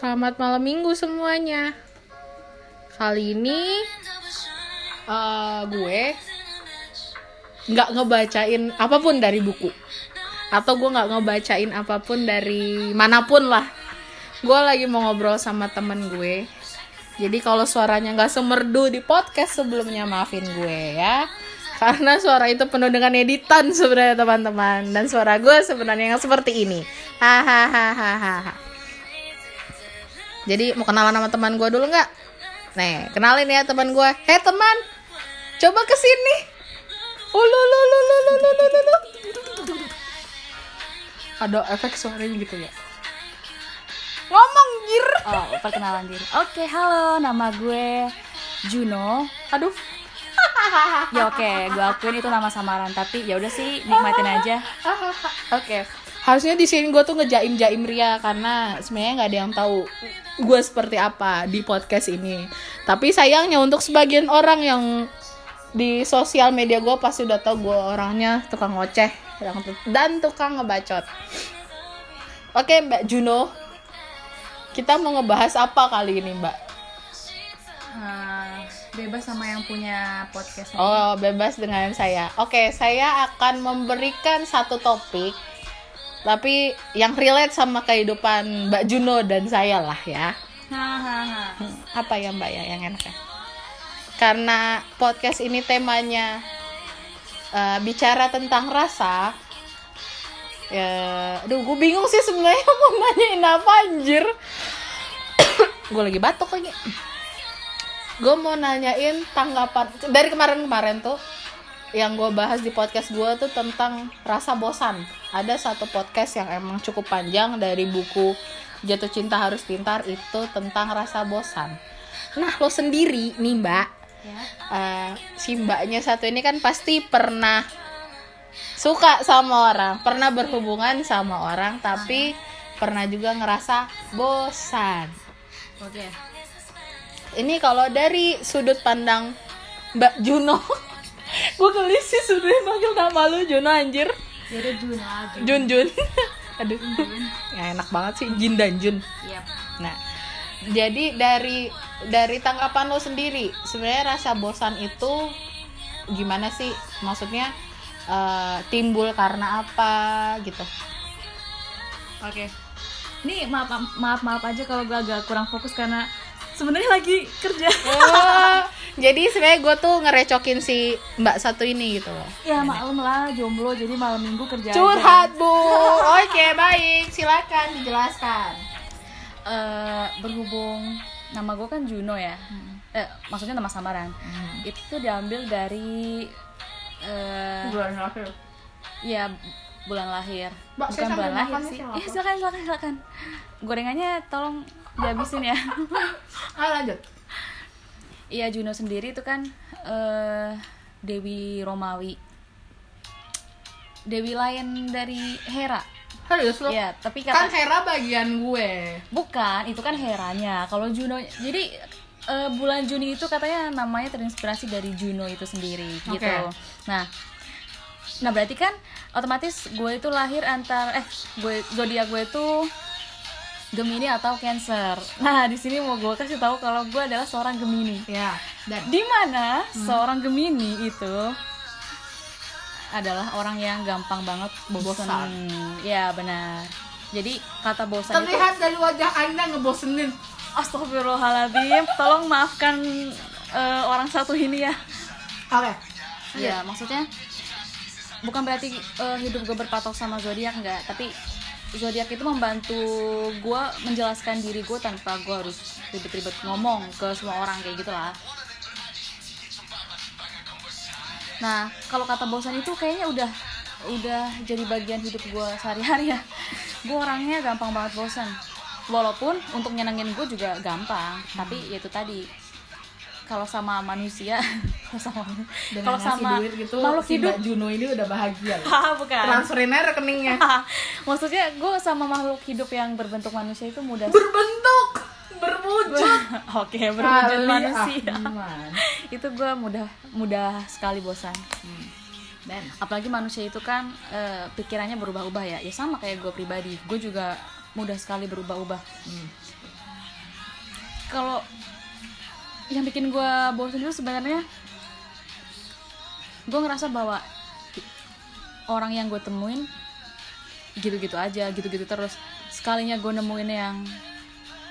Selamat malam minggu semuanya. Kali ini eh, gue nggak ngebacain apa pun dari buku, atau gue nggak ngebacain apa pun dari mana pun lah. Gue lagi mau ngobrol sama temen gue. Jadi kalau suaranya nggak semerdu di podcast sebelumnya maafin gue ya. Karena suara itu penuh dengan editan sebenarnya teman-teman dan suara gue sebenarnya yang seperti ini. Hahaha. Jadi mau kenalan sama teman gue dulu nggak? Nih, kenalin ya teman gue. Hei teman, coba ke sini. Ulu, oh, lu, lu, lu, lu, lu, lu, lu. Ada efek suaranya gitu ya? Ngomong jir. Oh, perkenalan diri. Oke, halo, nama gue Juno. Aduh, ya oke okay, gue akuin itu nama samaran tapi ya udah sih nikmatin aja oke harusnya di sini gue tuh ngejaim jaim Ria karena sebenarnya nggak ada yang tahu gue seperti apa di podcast ini. Tapi sayangnya untuk sebagian orang yang di sosial media gue pasti udah tahu gue orangnya tukang ngoceh dan tukang ngebacot. Oke Mbak Juno, kita mau ngebahas apa kali ini Mbak? Nah, bebas sama yang punya podcast. Oh, bebas dengan saya. Oke, saya akan memberikan satu topik tapi yang relate sama kehidupan Mbak Juno dan saya lah ya. Hmm, Apa ya Mbak ya yang enak ya? Karena podcast ini temanya eh, bicara tentang rasa. Ya, aduh, gue bingung sih sebenarnya mau nanyain apa anjir. gue lagi batuk lagi. Gue mau nanyain tanggapan dari kemarin-kemarin tuh yang gue bahas di podcast gue tuh tentang rasa bosan. Ada satu podcast yang emang cukup panjang dari buku Jatuh Cinta Harus Pintar itu tentang rasa bosan. Nah lo sendiri nih mbak, Ya. eh, si mbaknya satu ini kan pasti pernah suka sama orang, pernah berhubungan sama orang, tapi pernah juga ngerasa bosan. Oke. Ini kalau dari sudut pandang Mbak Juno, gue geli sih sudah manggil nama lu Juno anjir. Ya aja. Jun Jun, aduh, nggak enak banget sih Jin dan Jun. Yap. Nah, jadi dari dari tanggapan lo sendiri, sebenarnya rasa bosan itu gimana sih? Maksudnya eh, timbul karena apa gitu? Oke. Ini maaf maaf maaf aja kalau gue agak kurang fokus karena sebenarnya lagi kerja. Oh, jadi sebenarnya gue tuh ngerecokin si Mbak satu ini gitu loh. ya maklum lah jomblo jadi malam minggu kerja. aja. Curhat bu, oke baik, silakan dijelaskan. Eh, berhubung nama gue kan Juno ya. Eh, maksudnya nama samaran. Itu tuh diambil dari eh Bulan akhir. ya bulan lahir. Mbak, Bukan bulan lahir sih. Iya, silakan silakan silakan. Gorengannya tolong dihabisin ya. Ah lanjut. Iya Juno sendiri itu kan eh Dewi Romawi. Dewi lain dari Hera. Serius lo? Ya, tapi Kan kata Hera bagian gue. bukan, itu kan Heranya. Kalau Juno jadi eh, bulan Juni itu katanya namanya terinspirasi dari Juno itu sendiri gitu. Oke. Nah, nah berarti kan otomatis gue itu lahir antar eh gue zodiak gue itu Gemini atau Cancer. Nah, di sini mau gue kasih tahu kalau gue adalah seorang Gemini. Ya. Dan di mana seorang Gemini itu adalah orang yang gampang banget bosan. Bosan. Ya benar. Jadi kata bosan itu terlihat dari wajah anda ngebosenin. Astagfirullahaladzim, tolong maafkan eh, orang satu ini ya. Oke. Iya, maksudnya bukan berarti eh, hidup gue berpatok sama zodiak enggak, tapi zodiak itu membantu gue menjelaskan diri gue tanpa gue harus ribet-ribet ngomong ke semua orang kayak gitulah. Nah, kalau kata bosan itu kayaknya udah udah jadi bagian hidup gue sehari-hari ya. Gue orangnya gampang banget bosan. Walaupun untuk nyenengin gue juga gampang, tapi ya itu tadi kalau sama manusia, kalau sama kalau sama duit gitu, makhluk si hidup Mbak Juno ini udah bahagia. Ah, bukan. Transferin aja rekeningnya. Maksudnya gue sama makhluk hidup yang berbentuk manusia itu mudah Berbentuk, berwujud. Oke, berwujud Kali, manusia. ah, itu gue mudah mudah sekali bosan. Dan Apalagi manusia itu kan eh, pikirannya berubah-ubah ya. Ya sama kayak gue pribadi. Gue juga mudah sekali berubah-ubah. kalau yang bikin gue bosan itu sebenarnya gue ngerasa bahwa orang yang gue temuin gitu-gitu aja gitu-gitu terus. Sekalinya gue nemuin yang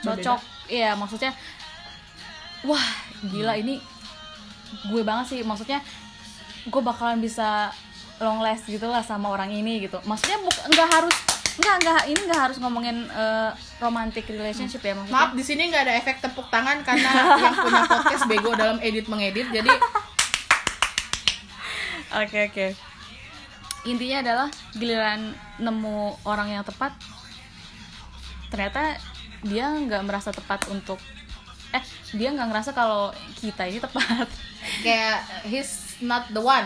cocok. Iya maksudnya wah gila ini gue banget sih. Maksudnya gue bakalan bisa long last gitu lah sama orang ini gitu. Maksudnya nggak harus nggak nggak ini nggak harus ngomongin eh, romantic relationship ya maksudnya Maaf di sini nggak ada efek tepuk tangan karena yang punya podcast bego dalam edit mengedit. Jadi Oke oke. Intinya adalah giliran nemu orang yang tepat, ternyata dia nggak merasa tepat untuk eh dia nggak ngerasa kalau kita ini tepat. kayak he's not the one.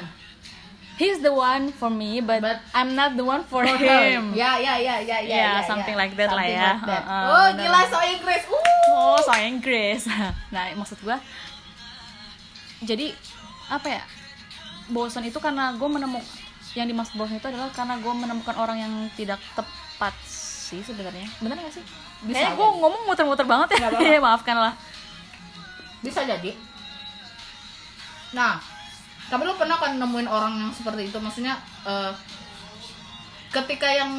He's the one for me, but, But- I'm not the one for, For him. Ya ya ya ya ya. Ya, ya, something ya. like that lah Something ya. like that. Heeh, oh gila so Inggris. Uh. Oh, sayang Grace. Nah, maksud gua jadi apa ya? Bosan itu karena gue menemukan yang dimaksud bosan itu adalah karena gue menemukan orang yang tidak tepat sih sebenarnya. Bener gak sih? Bisa Kayaknya gue ngomong muter-muter banget ya. Maafkan lah. Bisa jadi. Nah, tapi lu pernah kan nemuin orang yang seperti itu? Maksudnya eh, ketika yang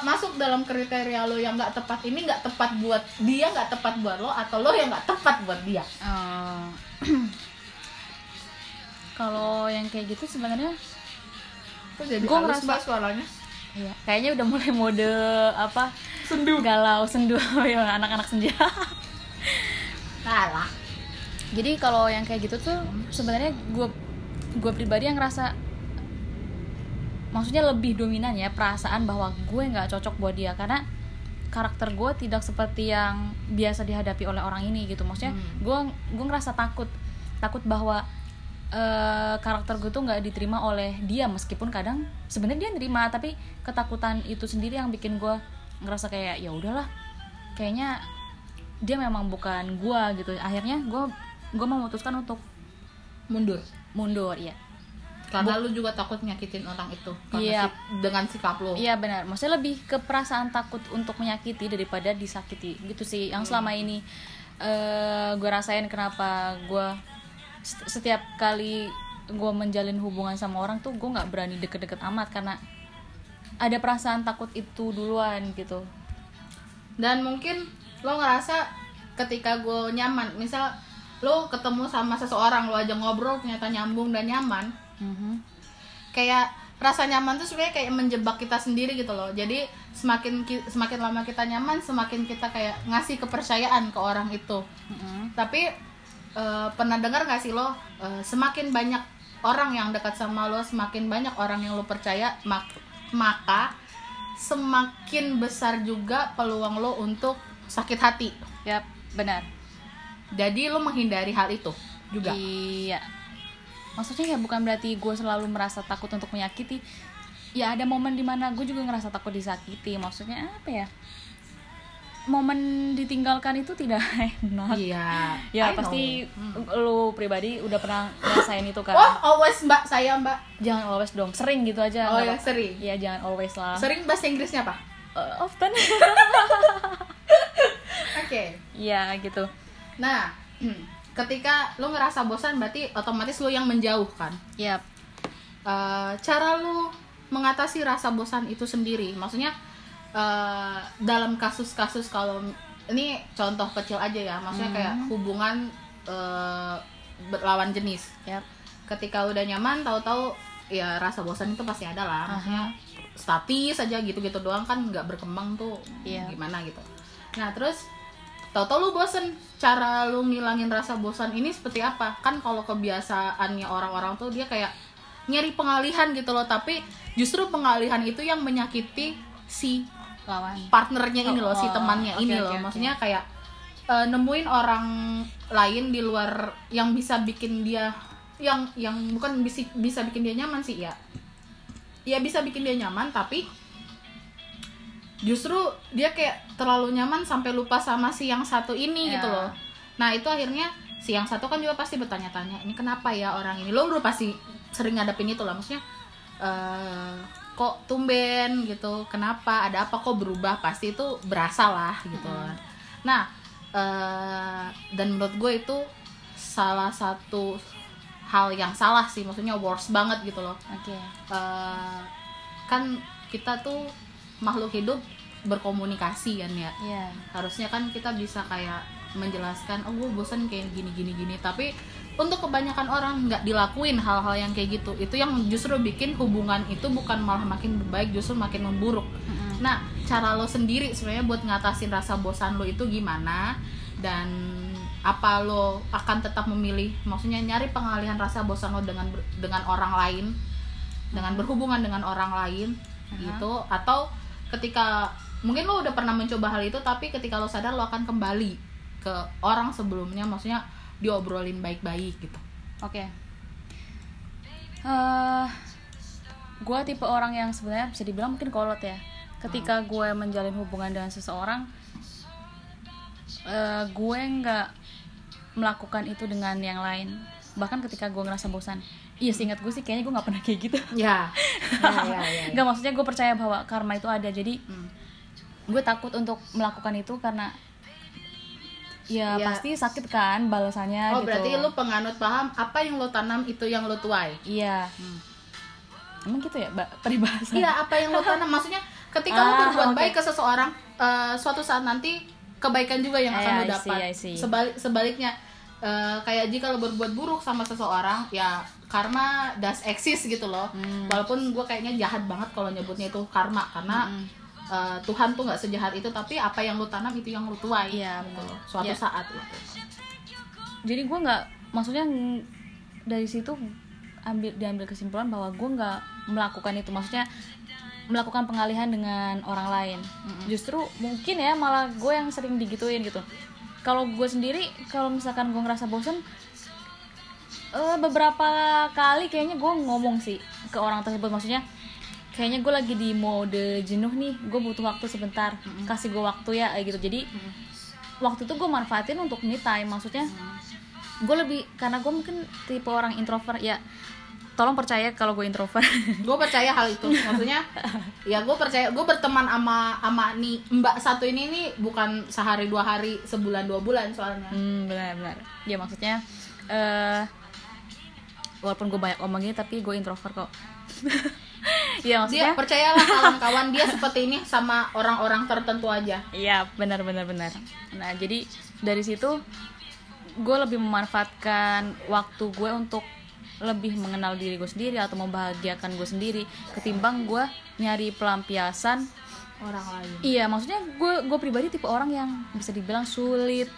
masuk dalam kriteria lo yang nggak tepat ini nggak tepat buat dia nggak tepat buat lo atau lo yang nggak tepat buat dia Eh, Kalau yang kayak gitu sebenarnya Kok jadi Gua halus ngerasa- mbak suaranya Iya, kayaknya udah mulai mode apa? Sendu. Galau, sendu ya anak-anak senja. Alah. Jadi kalau yang kayak gitu tuh sebenarnya gue gue pribadi yang ngerasa maksudnya lebih dominan ya perasaan bahwa gue nggak cocok buat dia. Karena karakter gue tidak seperti yang biasa dihadapi oleh orang ini gitu. Maksudnya gue gue ngerasa takut takut bahwa eh, karakter gue tuh nggak diterima oleh dia. Meskipun kadang sebenarnya dia nerima tapi ketakutan itu sendiri yang bikin gue ngerasa kayak ya udahlah kayaknya dia memang bukan gue gitu. Akhirnya gue gue memutuskan untuk mundur mundur ya karena lu juga takut nyakitin orang itu Iya. si- dengan sikap lo Iya benar, maksudnya lebih ke perasaan takut untuk menyakiti daripada disakiti gitu sih. Yang selama ini eh gue rasain kenapa gue set- setiap kali gue menjalin hubungan sama orang tuh gue nggak berani deket-deket amat karena ada perasaan takut itu duluan gitu. dan mungkin lo ngerasa ketika gue nyaman misal lo ketemu sama seseorang lo aja ngobrol ternyata nyambung dan nyaman Mhm. kayak rasa nyaman tuh sebenarnya kayak menjebak kita sendiri gitu loh jadi semakin ki- semakin lama kita nyaman semakin kita kayak ngasih kepercayaan ke orang itu Mhm. tapi eh, pernah dengar gak sih lo eh, semakin banyak orang yang dekat sama lo semakin banyak orang yang lo percaya mak- maka semakin besar juga peluang lo untuk sakit hati Yap, benar. Jadi lo menghindari hal itu juga Iya. Maksudnya ya bukan berarti gue selalu merasa takut untuk menyakiti. Ya ada momen di mana gue juga ngerasa takut disakiti. Maksudnya apa ya? Momen ditinggalkan itu tidak enak. iya Ya I pasti know. lu pribadi udah pernah ngerasain itu kan. oh always mbak saya mbak Jangan always dong, sering gitu aja. oh ya sering Iya jangan always lah. sering bahasa Inggrisnya apa Eh, often. oke Iya gitu. Nah ketika lo ngerasa bosan berarti otomatis lo yang menjauh kan Yap. Eh, cara lu mengatasi rasa bosan itu sendiri maksudnya eh, dalam kasus-kasus kalau ini contoh kecil aja ya maksudnya kayak hubungan eh, berlawan jenis Yap. ketika udah nyaman tahu-tahu ya rasa bosan itu pasti ada lah maksudnya statis aja gitu-gitu doang kan nggak berkembang tuh Iya. gimana gitu nah terus tahu-tahu lu bosen cara lu ngilangin rasa bosan ini seperti apa kan kalau kebiasaannya orang-orang tuh dia kayak nyari pengalihan gitu loh tapi justru pengalihan itu yang menyakiti si Lawan. partnernya ini Oh, loh si oh, temannya oke, ini oke, loh oke. maksudnya kayak eh, nemuin orang lain di luar yang bisa bikin dia yang yang bukan bisa bisa bikin dia nyaman sih ya ya bisa bikin dia nyaman tapi justru dia kayak terlalu nyaman sampai lupa sama si yang satu ini Ya. gitu loh. Nah itu akhirnya si yang satu kan juga pasti bertanya-tanya ini kenapa ya orang ini? Lo udah pasti sering ngadepin itu lah maksudnya eh, kok tumben gitu kenapa ada apa kok berubah? Pasti itu berasa lah gitu nah eh, dan menurut gue itu salah satu hal yang salah sih maksudnya worst banget gitu loh. Oke. Eh, kan kita tuh makhluk hidup berkomunikasi kan ya. Iya. Harusnya kan kita bisa kayak menjelaskan oh gue bosan kayak gini gini gini. Tapi untuk kebanyakan orang nggak dilakuin hal-hal yang kayak gitu. Itu yang justru bikin hubungan itu bukan malah makin baik justru makin memburuk. Mm-mm. nah cara lo sendiri sebenarnya buat ngatasin rasa bosan lo itu gimana? Dan apa lo akan tetap memilih? Maksudnya nyari pengalihan rasa bosan lo dengan dengan orang lain dengan berhubungan dengan orang lain Aha. gitu? Atau ketika mungkin lo udah pernah mencoba hal itu tapi ketika lo sadar lo akan kembali ke orang sebelumnya maksudnya diobrolin baik-baik gitu Oke. Eh, gue tipe orang yang sebenarnya bisa dibilang mungkin kolot ya. Ketika gue menjalin hubungan dengan seseorang, eh, gue nggak melakukan itu dengan yang lain. Bahkan ketika gue ngerasa bosan. Iya, seingat gue sih kayaknya gue nggak pernah kayak gitu. ya ya ya, ya, Nggak maksudnya gue percaya bahwa karma itu ada. Jadi Hmm. gue takut untuk melakukan itu karena ya, Ya. pasti sakit kan balasannya oh gitu. berarti lo penganut paham apa yang lo tanam itu yang lo tuai Iya. Hmm. Emang gitu ya, Mbak? Peribahasa. Iya, apa yang lo tanam? Maksudnya ketika lo Ah, berbuat oke. baik ke seseorang, eh, suatu saat nanti kebaikan juga yang akan Ah, lo dapat. Sebalik sebaliknya, eh, kayak jika lo berbuat buruk sama seseorang, ya karma does exist gitu loh. Hmm. Walaupun gue kayaknya jahat banget kalau nyebutnya itu karma, karena Mm-mm. eh, Tuhan tuh nggak sejahat itu, tapi apa yang lo tanam itu yang lo tuai. Iya, gitu loh. Suatu Iya. saat itu. Jadi gue nggak, maksudnya dari situ ambil diambil kesimpulan bahwa gue nggak melakukan itu. Maksudnya melakukan pengalihan dengan orang lain. Justru mungkin ya malah gue yang sering digituin gitu. Kalau gue sendiri, kalau misalkan gue ngerasa bosen, eh, beberapa kali kayaknya gue ngomong sih ke orang tersebut. Maksudnya kayaknya gue lagi di mode jenuh nih, gue butuh waktu sebentar, kasih gue waktu ya kayak gitu. Jadi waktu itu gue manfaatin untuk me time. Maksudnya gue lebih karena gue mungkin tipe orang introvert ya. Tolong percaya kalau gue introvert. Gue percaya hal itu. Maksudnya ya gue percaya gue berteman sama sama nih mbak satu ini nih bukan sehari dua hari sebulan dua bulan soalnya. Hmm benar benar. Ya maksudnya eh walaupun gue banyak omong gini tapi gue introvert kok ya dia maksudnya percayalah kawan-kawan dia seperti ini sama orang-orang tertentu aja Iya benar benar benar. Nah jadi dari situ gue lebih memanfaatkan waktu gue untuk lebih mengenal diri gue sendiri atau membahagiakan gue sendiri ketimbang gue nyari pelampiasan. orang lain Iya maksudnya gue gue pribadi tipe orang yang bisa dibilang sulit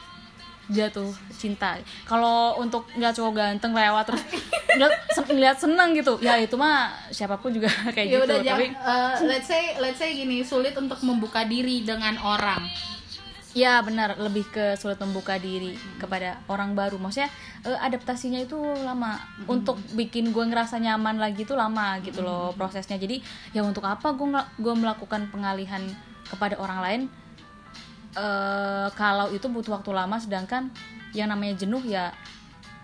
jatuh cinta. Kalau untuk ngeliat cowok ganteng lewat terus ngeliat, sen- ngeliat seneng gitu, ya itu mah siapa pun juga kayak ya gitu. udah Tapi eh, let's say let's say gini sulit untuk membuka diri dengan orang Ya benar, lebih ke sulit membuka diri kepada orang baru. Maksudnya eh, adaptasinya itu lama. Untuk bikin gue ngerasa nyaman lagi itu lama gitu loh prosesnya. Jadi ya untuk apa gue gue melakukan pengalihan kepada orang lain eh kalau itu butuh waktu lama, sedangkan yang namanya jenuh ya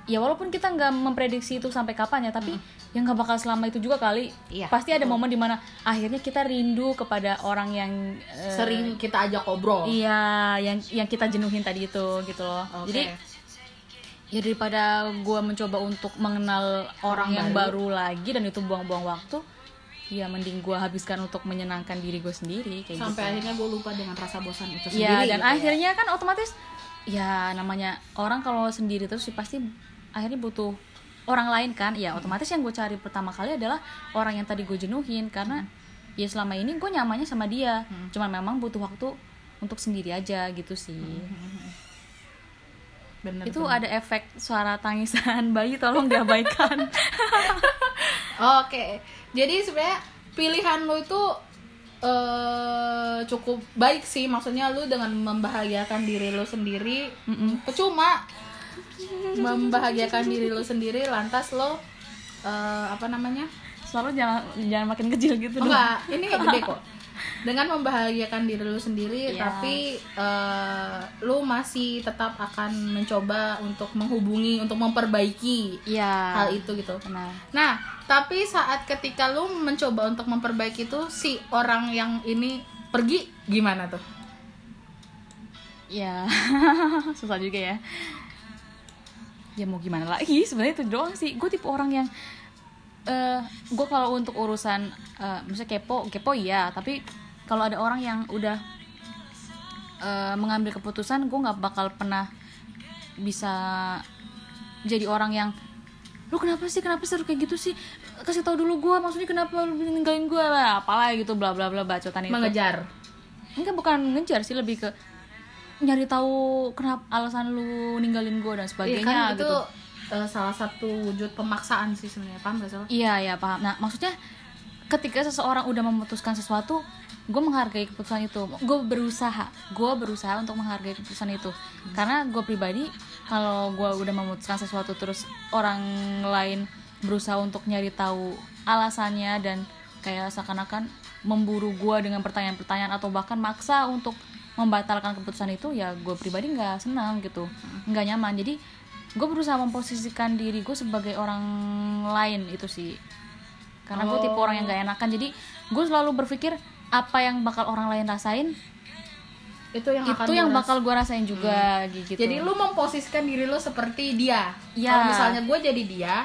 ya walaupun kita nggak memprediksi itu sampai kapan ya, tapi yang nggak bakal selama itu juga kali. Iya, Pasti ada momen di mana akhirnya kita rindu kepada orang yang eh, sering kita ajak ngobrol Iya, yang yang kita jenuhin tadi itu gitu loh. Oke. Jadi ya daripada gue mencoba untuk mengenal orang, Orang yang baru. baru. lagi dan itu buang-buang waktu, ya mending gue habiskan untuk menyenangkan diri gue sendiri kayak sampai gitu. akhirnya gue lupa dengan rasa bosan itu Ya sendiri dan gitu ya. akhirnya kan otomatis ya namanya orang kalau sendiri terus sih pasti akhirnya butuh orang lain kan. Ya otomatis yang gue cari pertama kali adalah orang yang tadi gue jenuhin karena ya selama ini gue nyamannya sama dia. Cuman memang butuh waktu untuk sendiri aja gitu sih. Bener, itu bener. ada efek suara tangisan bayi tolong diabaikan Oke, jadi sebenarnya pilihan lu itu eh cukup baik sih, maksudnya lu dengan membahagiakan diri lu sendiri, percuma membahagiakan diri lu sendiri, lantas lo eh, apa namanya? suara jangan jangan makin kecil gitu Oh, dong enggak, ini gede kok. Dengan membahagiakan diri lu sendiri, Iya. tapi eh, lu masih tetap akan mencoba untuk menghubungi, untuk memperbaiki iya hal itu gitu. benar Nah, tapi saat ketika lu mencoba untuk memperbaiki itu si orang yang ini pergi gimana tuh? ya susah juga ya ya mau gimana lagi sebenarnya itu doang sih gue tipe orang yang eh gue kalau untuk urusan eh misalnya kepo kepo iya tapi kalau ada orang yang udah eh, mengambil keputusan gue nggak bakal pernah bisa jadi orang yang lu kenapa sih kenapa sih lu kayak gitu sih? Kasih tau dulu gue maksudnya kenapa lu ninggalin gue lah apalah gitu bla bla bla bacotan itu. Mengejar. Enggak bukan ngejar sih lebih ke nyari tahu kenapa alasan lu ninggalin gue dan Iya sebagainya kan itu gitu eh, salah satu wujud pemaksaan sih sebenarnya. Paham gak salah iya iya paham. Nah maksudnya ketika seseorang udah memutuskan sesuatu gue menghargai keputusan itu. Gue berusaha gue berusaha untuk menghargai keputusan itu. Karena gue pribadi kalau gue udah memutuskan sesuatu terus orang lain berusaha untuk nyari tahu alasannya dan kayak seakan-akan memburu gue dengan pertanyaan-pertanyaan atau bahkan maksa untuk membatalkan keputusan itu ya gue pribadi nggak senang gitu. Nggak nyaman. Jadi gue berusaha memposisikan diri gue sebagai orang lain itu sih karena gue tipe Oh. orang yang gak enakan jadi gue selalu berpikir apa yang bakal orang lain rasain itu yang akan itu yang gua bakal gue rasain juga gitu Jadi lu memposisikan diri lu seperti dia. Iya. Kalau misalnya gue jadi dia,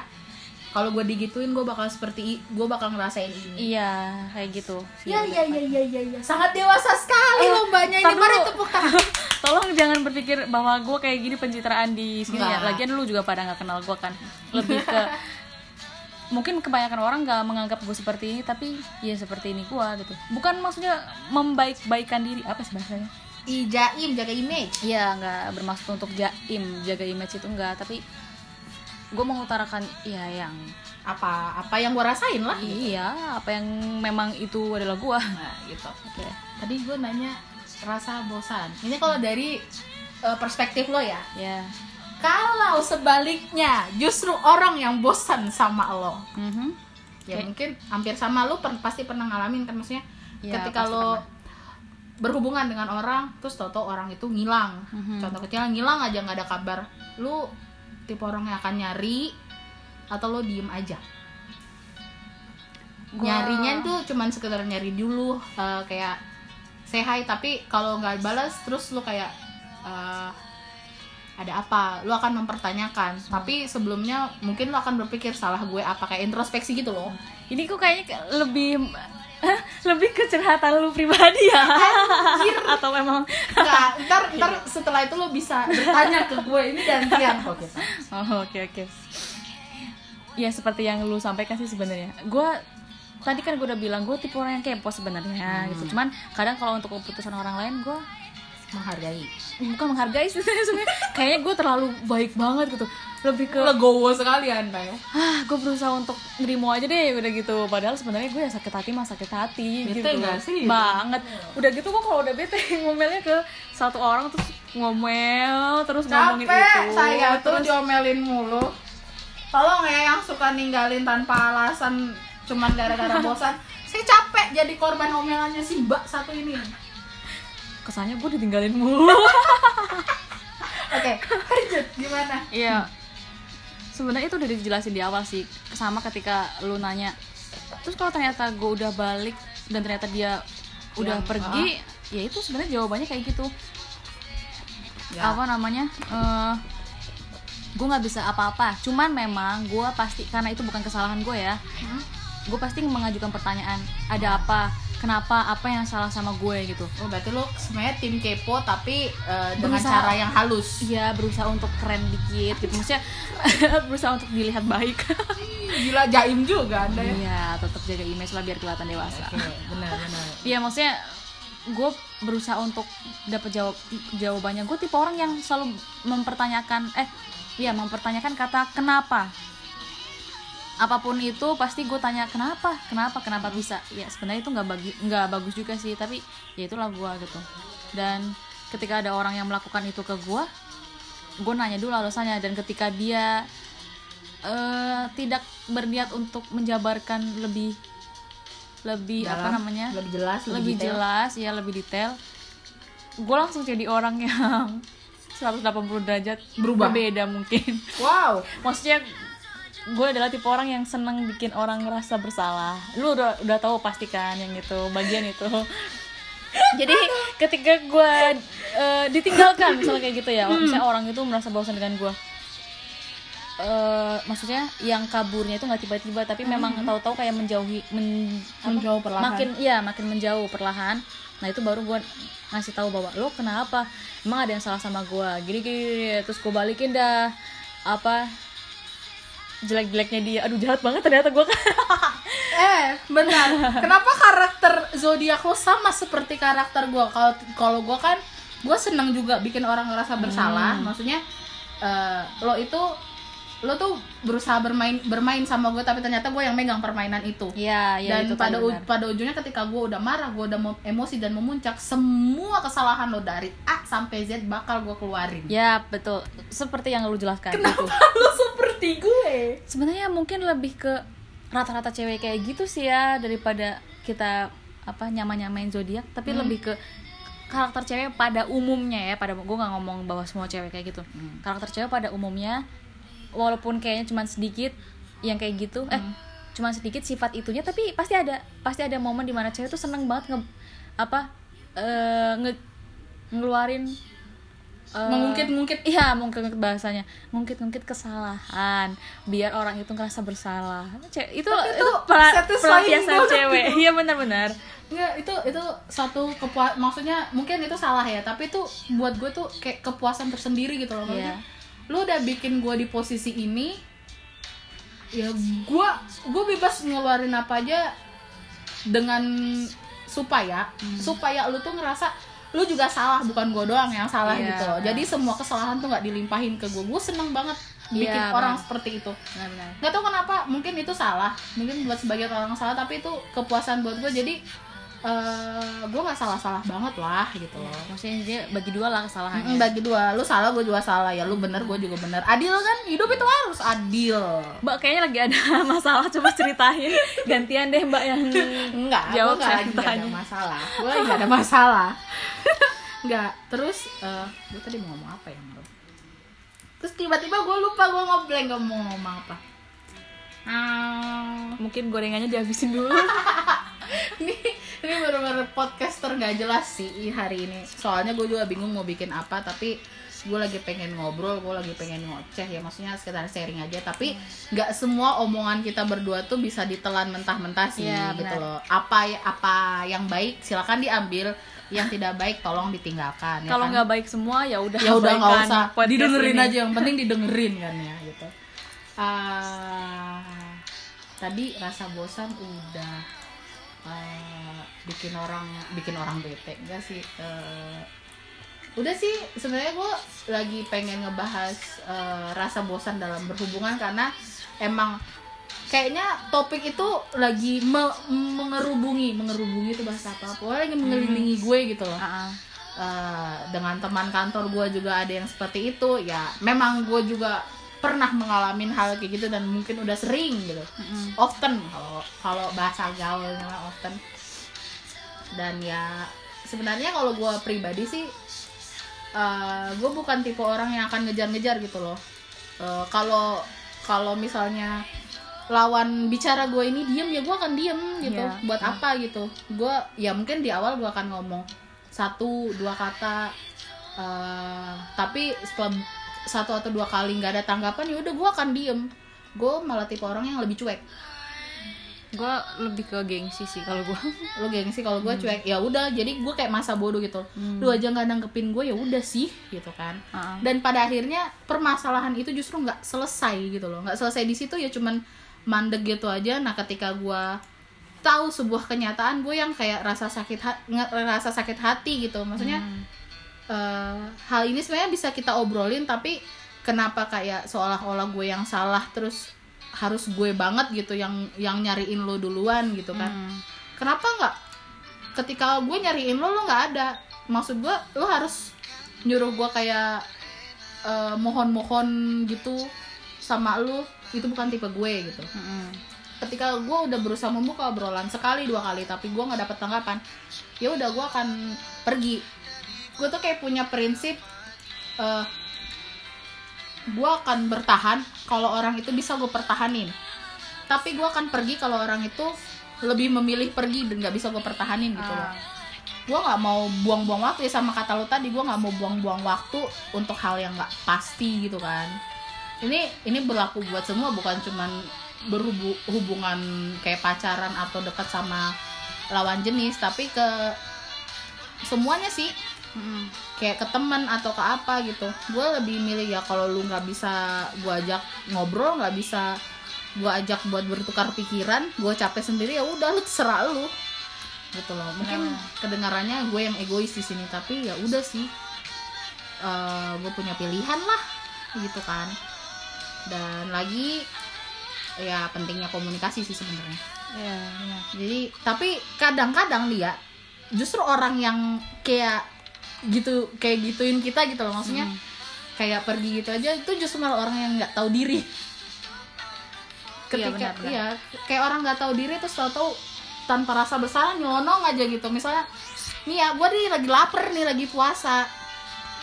kalau gue digituin gue bakal seperti gue bakal ngerasain ini. iya kayak gitu sih. Ya ya ya ya ya. Sangat dewasa sekali Eh, lombanya ini. Mari tepuk tangan. tolong jangan berpikir bahwa gue kayak gini pencitraan di sini ya lagian lu juga pada nggak kenal gue kan lebih ke mungkin kebanyakan orang nggak menganggap gue seperti ini tapi ya seperti ini gue gitu bukan maksudnya membaik-baikan diri apa sih bahasanya Ijaim jaga image. Iya nggak bermaksud untuk jaim jaga image itu enggak tapi gue mengutarakan ya yang Apa apa yang gue rasain lah. iya apa yang memang itu adalah gue Nah gitu. oke Tadi gue nanya rasa bosan. Ini kalau dari eh, perspektif lo ya. ya Kalau sebaliknya justru orang yang bosan sama lo, Mhm. ya Oke. mungkin hampir sama lu per- pasti pernah ngalamin kan maksudnya Iya, ketika lo pernah. berhubungan dengan orang terus toto orang itu ngilang Mhm. contoh kecil ngilang aja nggak ada kabar lu tipe orang yang akan nyari atau lo diem aja? Gua- nyarinya tuh cuman sekedar nyari dulu eh, kayak say hi tapi kalau nggak balas terus lu kayak eh, ada apa? Lu akan mempertanyakan. Tapi sebelumnya mungkin lu akan berpikir salah gue apa? Kayak introspeksi gitu loh. Ini kok kayaknya lebih lebih ke curhatan lu pribadi ya. Atau memang Nggak, ntar ntar setelah itu lo bisa bertanya ke gue ini gantian. Kok kita oh oke oke. Ya seperti yang lu sampaikan sih sebenarnya. Gue tadi kan gue udah bilang gue tipe orang yang kepo sebenarnya gitu. Cuman kadang kalau untuk keputusan orang lain gue menghargai. Bukan menghargai sih sebenarnya kayaknya gue terlalu baik banget gitu. Lebih ke legowo sekali anda ya. Ah gue berusaha untuk nerimo aja deh udah gitu. Padahal sebenarnya gue ya sakit hati mah sakit hati Bete gitu nggak sih? banget. Udah gitu gue kalau udah bete ngomelnya ke satu orang terus ngomel terus ngomongin itu. capek saya tuh terus diomelin mulu. Tolong ya yang suka ninggalin tanpa alasan cuman gara-gara bosan. Saya capek jadi korban omelannya si mbak satu ini kesannya gue ditinggalin mulu. Oke lanjut gimana? Iya. Sebenarnya itu udah dijelasin di awal sih sama ketika lu nanya terus kalau ternyata gue udah balik dan ternyata dia udah Yang- pergi ya itu sebenarnya jawabannya kayak gitu. Ya. apa namanya eh gue nggak bisa apa-apa. Cuman memang gue pasti karena itu bukan kesalahan gue ya Hmm? gue pasti mengajukan pertanyaan ada apa kenapa apa yang salah sama gue gitu. Oh berarti lo sebenarnya tim kepo tapi eh, dengan Berusaha- cara yang halus. Iya berusaha untuk keren dikit gitu. Maksudnya berusaha untuk dilihat baik. Gila jaim juga anda ya. Iya tetap jaga image lah biar kelihatan dewasa. Oke benar benar. Iya maksudnya gue berusaha untuk dapat jawab jawabannya. Gue tipe orang yang selalu mempertanyakan eh iya mempertanyakan kata kenapa apa pun itu pasti gue tanya kenapa? Kenapa? Kenapa bisa? Ya sebenarnya itu nggak bagi nggak bagus juga sih tapi ya itulah gue gitu. Dan ketika ada orang yang melakukan itu ke gue gue nanya dulu alasannya. Dan ketika dia eh, tidak berniat untuk menjabarkan lebih lebih apa Dalam, namanya? lebih jelas lebih detail. jelas ya lebih detail. Gue langsung jadi orang yang 180 derajat Berubah. berbeda mungkin. Wow. Maksudnya gue adalah tipe orang yang seneng bikin orang ngerasa bersalah lu udah udah tahu pasti kan yang itu bagian itu jadi ketika gue eh, ditinggalkan misalnya kayak gitu ya Hmm. misalnya orang itu merasa bosan dengan gue eh maksudnya yang kaburnya itu nggak tiba-tiba tapi memang tahu-tahu kayak menjauhi men? Hmm. Menjauh perlahan. makin iya makin menjauh perlahan nah itu baru gue ngasih tahu bahwa lo kenapa emang ada yang salah sama gue gini gini, gini. terus gue balikin dah apa jelek-jeleknya dia. Aduh jahat banget ternyata gue kan eh benar. Kenapa karakter zodiak lo sama seperti karakter gue kalau kalau gue kan gue seneng juga bikin orang ngerasa bersalah. Maksudnya eh, lo itu lo tuh berusaha bermain bermain sama gue tapi ternyata gue yang megang permainan itu. Iya, iya dan itu pada tadi u- pada ujungnya ketika gue udah marah gue udah emosi dan memuncak semua kesalahan lo dari A sampai Z bakal gue keluarin. Ya betul, seperti yang lu jelaskan itu. lo seperti gue Sebenarnya mungkin lebih ke rata-rata cewek kayak gitu sih ya daripada kita apa nyama-nyamain zodiak, tapi lebih ke karakter cewek pada umumnya ya. Pada gue nggak ngomong bahwa semua cewek kayak gitu. Karakter cewek pada umumnya, walaupun kayaknya cuma sedikit yang kayak gitu, eh cuma sedikit sifat itunya, tapi pasti ada pasti ada momen di mana cewek tuh seneng banget nge apa eh, nge ngeluarin eh, mengungkit-ngungkit Iya, mungkin bahasanya ngungkit-ngungkit kesalahan biar orang itu ngerasa bersalah. Ce- itu Tapi itu, itu pelampiasan banget cewek. Iya benar-benar. Enggak, itu itu satu kepuas maksudnya mungkin itu salah ya, tapi itu buat gue tuh kayak kepuasan tersendiri gitu loh. Maksudnya, Iya. Lu udah bikin gue di posisi ini, ya gue gue bebas ngeluarin apa aja dengan supaya Hmm. supaya lu tuh ngerasa lu juga salah bukan gue doang yang salah Iya, gitu loh. Jadi semua kesalahan tuh nggak dilimpahin ke gue. Gue seneng banget bikin Iya, orang benar. seperti itu nggak tahu kenapa mungkin itu salah mungkin buat sebagian orang salah tapi itu kepuasan buat gue jadi eh gue nggak salah-salah banget lah gitu loh. Maksudnya dia bagi dua lah kesalahannya. Mm, bagi dua. Lu salah gue juga salah. Ya lu bener gue juga bener. Adil kan? Hidup itu harus adil. Mbak kayaknya lagi ada masalah. Coba ceritain. Gantian deh Mbak yang enggak Jawab gue nggak lagi nggak ada masalah. Gue lagi nggak ada masalah. Nggak. Terus eh gue tadi mau ngomong apa ya Bro? terus tiba-tiba gue lupa gue ngeblank gak mau ngomong apa. Mungkin gorengannya dihabisin dulu. ini ini bener-bener podcaster nggak jelas sih hari ini. Soalnya gue juga bingung mau bikin apa tapi gue lagi pengen ngobrol gue lagi pengen ngoceh ya. Maksudnya sekitar sharing aja. Tapi nggak semua omongan kita berdua tuh bisa ditelan mentah-mentah sih Iya, gitu benar. loh. Apa apa yang baik silakan diambil. Yang tidak baik tolong ditinggalkan ya Kalau kan? nggak baik semua ya udah ya udah nggak usah. didengerin ini. aja yang penting didengerin kan ya gitu. Ah, tadi rasa bosan udah ah, bikin orang bikin orang bete. Enggak sih Eh, udah sih sebenarnya gue lagi pengen ngebahas eh, rasa bosan dalam berhubungan karena emang kayaknya topik itu lagi me- mengerubungi mengerubungi itu bahasa apa pokoknya lagi mengelilingi gue gitu loh. Ah, ah. Eh, dengan teman kantor gue juga ada yang seperti itu. Ya memang gue juga pernah mengalami hal kayak gitu dan mungkin udah sering gitu. Mm-mm. often kalau kalau bahasa gaulnya mah often. Dan ya sebenarnya kalau gue pribadi sih gue bukan tipe orang yang akan ngejar-ngejar gitu loh. Eh, kalau kalau misalnya lawan bicara gue ini diem ya gue akan diem gitu Iya. buat apa gitu. Gue ya mungkin di awal gue akan ngomong satu dua kata. Eh, tapi setelah satu atau dua kali nggak ada tanggapan ya udah gue akan diem. Gue malah tipe orang yang lebih cuek. Gue lebih ke gengsi sih kalau gue lo gengsi kalau gue cuek ya udah. Jadi gue kayak masa bodoh gitu. Hmm. lu aja nggak nanggepin gue ya udah sih gitu kan. Ah. dan pada akhirnya permasalahan itu justru nggak selesai gitu loh. Nggak selesai di situ ya cuman mandek gitu aja. Nah ketika gue tahu sebuah kenyataan gue yang kayak rasa sakit ha- nge- rasa sakit hati gitu. Maksudnya Hmm. Eh, hal ini sebenarnya bisa kita obrolin tapi kenapa kayak seolah-olah gue yang salah terus harus gue banget gitu yang yang nyariin lo duluan gitu kan? Hmm. kenapa nggak? Ketika gue nyariin lo lo nggak ada. Maksud gue lo harus nyuruh gue kayak eh, mohon-mohon gitu sama lo. Itu bukan tipe gue gitu. Mm-mm. ketika gue udah berusaha membuka obrolan sekali dua kali tapi gue nggak dapet tanggapan ya udah gue akan pergi gue tuh kayak punya prinsip eh gue akan bertahan kalau orang itu bisa gue pertahanin. Tapi gue akan pergi kalau orang itu lebih memilih pergi dan nggak bisa gue pertahanin gitu loh. Ah. gue nggak mau buang-buang waktu ya sama kata lo tadi gue nggak mau buang-buang waktu untuk hal yang nggak pasti gitu kan. Ini ini berlaku buat semua bukan cuman berhubungan kayak pacaran atau dekat sama lawan jenis tapi ke semuanya sih Mm-mm. kayak ke teman atau ke apa gitu gue lebih milih ya kalau lu nggak bisa gue ajak ngobrol nggak bisa gue ajak buat bertukar pikiran gue capek sendiri ya udah lu terserah lu gitu loh mungkin Benar. kedengarannya gue yang egois di sini tapi ya udah sih gue punya pilihan lah gitu kan dan lagi ya pentingnya komunikasi sih sebenarnya Iya, benar. jadi tapi kadang-kadang dia justru orang yang kayak gitu kayak gituin kita gitu loh maksudnya Hmm. kayak pergi gitu aja itu justru malah orang yang nggak tahu diri ketika benar, benar. iya kayak orang nggak tahu diri terus tahu-tahu tanpa rasa bersalah nyelonong aja gitu misalnya nih ya gue nih lagi lapar nih lagi puasa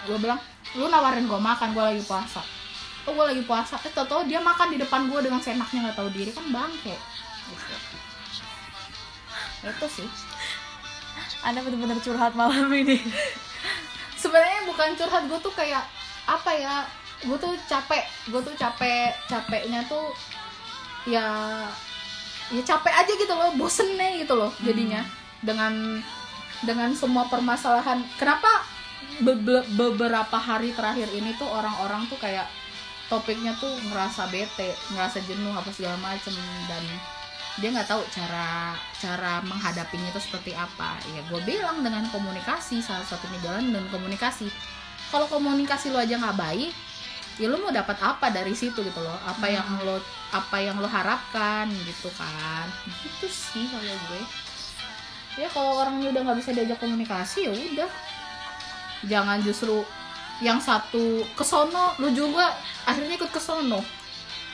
gue bilang lu nawarin gue makan gue lagi puasa oh gue lagi puasa eh tau-tau dia makan di depan gue dengan senaknya nggak tahu diri kan bangke gitu. itu sih Anda benar-benar curhat malam ini. Sebenarnya bukan curhat gue tuh kayak apa ya gue tuh capek gue tuh capek capeknya tuh ya ya capek aja gitu loh bosen nih gitu loh jadinya. Dengan dengan semua permasalahan kenapa be- be- beberapa hari terakhir ini tuh orang-orang tuh kayak topiknya tuh ngerasa bete ngerasa jenuh apa segala macem dan dia nggak tahu cara cara menghadapinya itu seperti apa. Ya gue bilang dengan komunikasi salah satunya jalan dengan komunikasi. Kalau komunikasi lo aja nggak baik ya lo mau dapat apa dari situ gitu loh? Apa yang lo apa yang lo harapkan gitu kan? Gitu sih kalau gue. Ya kalau orangnya udah nggak bisa diajak komunikasi ya udah. Jangan justru yang satu ke sono lu juga akhirnya ikut ke sono.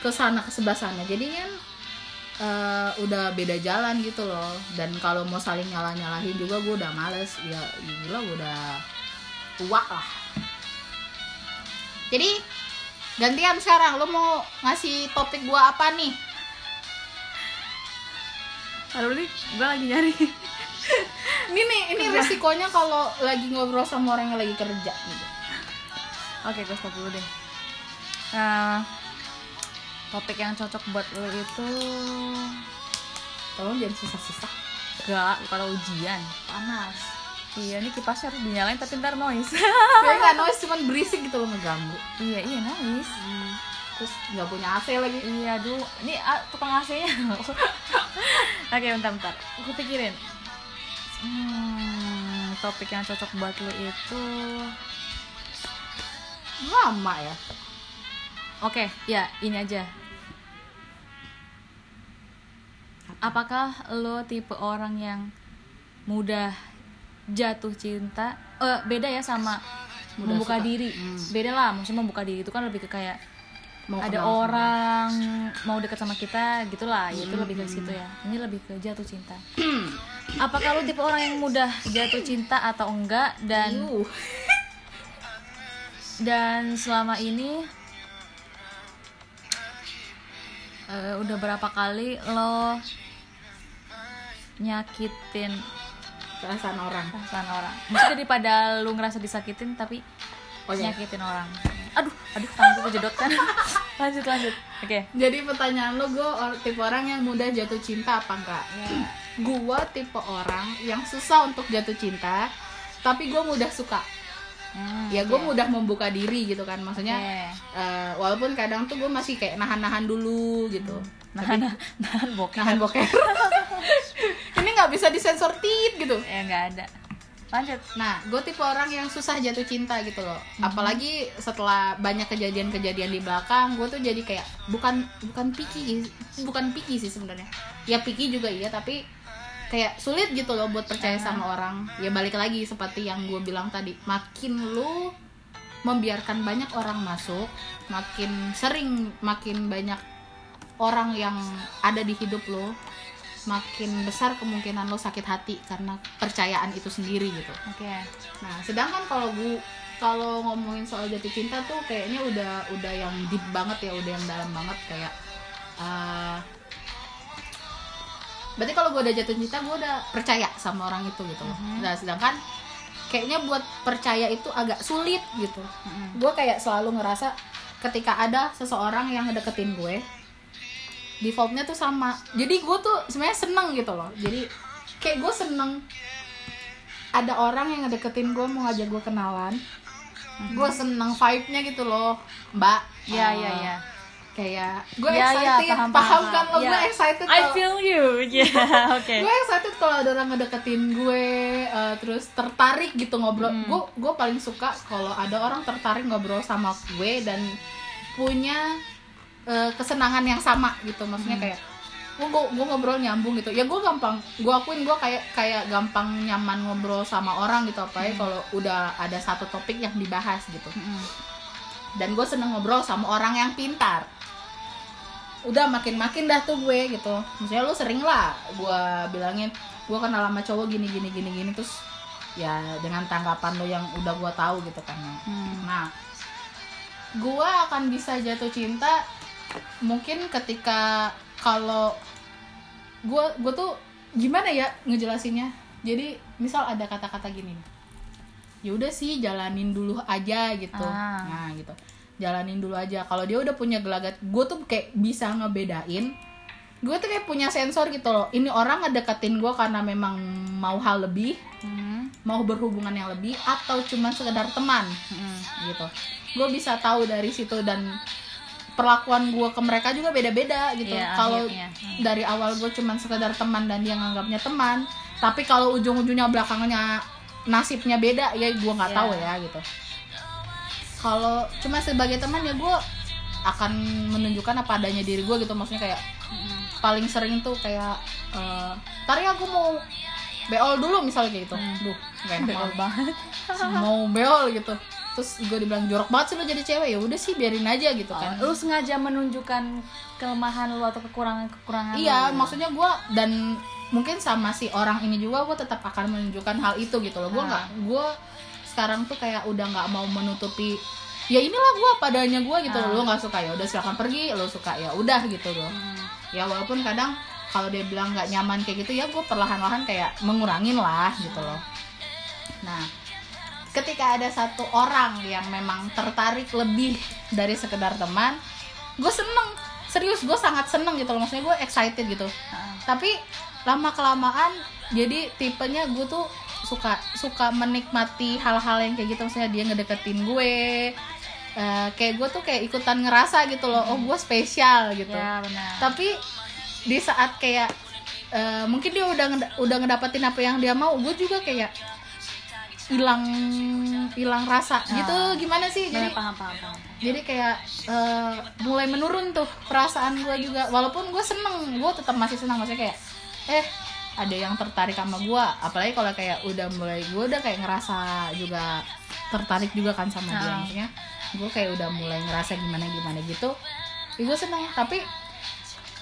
Ke sana ke sebelah sana. Jadi eh, udah beda jalan gitu loh. Dan kalau mau saling nyalah nyalahin juga gue udah males. Ya gila gue udah tua lah. Jadi gantian sekarang. Lo mau ngasih topik gue apa nih? Aduh nih, gue lagi nyari. ini nih ini resikonya kalau lagi ngobrol sama orang yang lagi kerja gitu. Oke, gue stop dulu deh. Nah, topik yang cocok buat lo itu tolong jangan susah-susah gak kalau ujian. panas Iya, ini kipasnya harus dinyalain tapi ntar noise. Kayak nggak noise cuman berisik gitu loh ngeganggu iya, iya noise. terus nggak punya AC lagi Iya, aduh. Ini ah, tukang AC-nya. Oke, bentar, bentar. Aku pikirin. Hmm, topik yang cocok buat lo itu... lama ya Oke, ya ini aja. Apakah lo tipe orang yang mudah jatuh cinta? Eh, beda ya sama Mudah membuka suka. diri. Hmm. Beda lah, maksudnya membuka diri itu kan lebih ke kayak mau ada kenal sama orang mau dekat sama kita gitulah, ya itu Hmm. lebih ke situ ya. Ini lebih ke jatuh cinta. Apakah lo tipe orang yang mudah jatuh cinta atau enggak dan Yuh. dan selama ini eh, udah berapa kali lo nyakitin perasaan orang. perasaan orang. Maksudnya daripada lu ngerasa disakitin tapi Oh, iya. nyakitin orang. Aduh aduh tanganku kejedot kan? Lanjut lanjut. Oke. Jadi pertanyaan lo gue or- tipe orang yang mudah jatuh cinta apa enggak? Gue tipe orang yang susah untuk jatuh cinta tapi gue mudah suka Hmm, ya gue oke. mudah membuka diri gitu kan. Maksudnya Oke. eh, walaupun kadang tuh gue masih kayak nahan-nahan dulu gitu. Nahan nahan bokeh nahan boker. Ini nggak bisa disensor tit gitu. Ya nggak ada. Lanjut. Nah, gue tipe orang yang susah jatuh cinta gitu loh. Apalagi setelah banyak kejadian-kejadian di belakang, gue tuh jadi kayak bukan bukan picky, bukan picky sih sebenarnya. Ya picky juga iya, tapi kayak sulit gitu loh buat percaya sama orang. Ya balik lagi seperti yang gue bilang tadi, makin lu membiarkan banyak orang masuk, makin sering makin banyak orang yang ada di hidup lo, makin besar kemungkinan lo sakit hati karena percayaan itu sendiri gitu. oke Nah, sedangkan kalau gue kalau ngomongin soal jatuh cinta tuh kayaknya udah udah yang deep banget ya, udah yang dalam banget kayak eh, berarti kalau gue udah jatuh cinta gue udah percaya sama orang itu gitu loh. Mhm. nah sedangkan kayaknya buat percaya itu agak sulit gitu. Mm-mm. gue kayak selalu ngerasa ketika ada seseorang yang ngedeketin gue defaultnya tuh sama. Jadi gue tuh sebenarnya seneng gitu loh. Jadi kayak gue seneng ada orang yang ngedeketin gue mau ngajak gue kenalan. Gue seneng vibe-nya gitu loh mbak. Iya, Eh, iya, iya. Kayak gue Iya, iya, excited paham, paham, paham, kan lo Iya. gue excited I kalau- feel you. Ya, oke. gue excited kalau ada orang ngedeketin gue eh, terus tertarik gitu ngobrol Hmm. gue gue paling suka kalau ada orang tertarik ngobrol sama gue dan punya eh, kesenangan yang sama gitu maksudnya Hmm. kayak gue gue ngobrol nyambung gitu ya gue gampang gue akuin gue kayak kayak gampang nyaman ngobrol sama orang gitu apa ya kalau udah ada satu topik yang dibahas gitu Mm-mm. dan gue seneng ngobrol sama orang yang pintar udah makin makin dah tuh gue gitu. Misalnya lu sering lah gue bilangin gue kenal sama cowok gini gini gini gini terus ya dengan tanggapan lo yang udah gue tahu gitu kan Hmm. nah gue akan bisa jatuh cinta mungkin ketika kalau gue gue tuh gimana ya ngejelasinnya? Jadi misal ada kata-kata gini ya udah sih jalanin dulu aja gitu. Ah. nah gitu jalanin dulu aja kalau dia udah punya gelagat gue tuh kayak bisa ngebedain gue tuh kayak punya sensor gitu loh ini orang ngedeketin gue karena memang mau hal lebih Hmm. mau berhubungan yang lebih atau cuma sekedar teman Mm-mm. gitu gue bisa tahu dari situ dan perlakuan gue ke mereka juga beda-beda gitu Iya, kalau akhirnya. Hmm. dari awal gue cuman sekedar teman dan dia nganggapnya teman tapi kalau ujung-ujungnya belakangnya nasibnya beda ya gue nggak Iya. tahu ya gitu kalau cuma sebagai teman ya gue akan menunjukkan apa adanya diri gue gitu maksudnya kayak Mm-mm. paling sering tuh kayak eh tari aku mau beol dulu misalnya kayak gitu Hmm. duh gak enak Beol banget mau beol gitu terus gue dibilang jorok banget sih lo jadi cewek ya udah sih biarin aja gitu kan Lu sengaja menunjukkan kelemahan lu atau kekurangan-kekurangan iya lu. maksudnya gue dan mungkin sama si orang ini juga gue tetap akan menunjukkan hal itu gitu loh gue Ah. nggak gue sekarang tuh kayak udah nggak mau menutupi ya inilah gue padanya gue gitu Ah. loh lo nggak suka ya udah silakan pergi lo suka ya udah gitu loh Hmm. ya walaupun kadang kalau dia bilang nggak nyaman kayak gitu ya gue perlahan-lahan kayak mengurangin lah gitu loh nah ketika ada satu orang yang memang tertarik lebih dari sekedar teman gue seneng serius gue sangat seneng gitu loh maksudnya gue excited gitu Ah. tapi lama kelamaan jadi tipenya gue tuh suka suka menikmati hal-hal yang kayak gitu. Misalnya dia ngedeketin gue. Eh, kayak gue tuh kayak ikutan ngerasa gitu loh oh gue spesial gitu. Ya benar. Tapi di saat kayak eh, mungkin dia udah ngeda- udah ngedapetin apa yang dia mau gue juga kayak hilang hilang rasa. Ah. gitu gimana sih? Jadi paham paham paham. jadi kayak eh, mulai menurun tuh perasaan gue juga. Walaupun gue seneng gue tetap masih senang maksudnya kayak eh ada yang tertarik sama gue apalagi kalau kayak udah mulai gue udah kayak ngerasa juga tertarik juga kan sama dia. Ah. maksudnya gue kayak udah mulai ngerasa gimana gimana gitu. Ya gue seneng. Tapi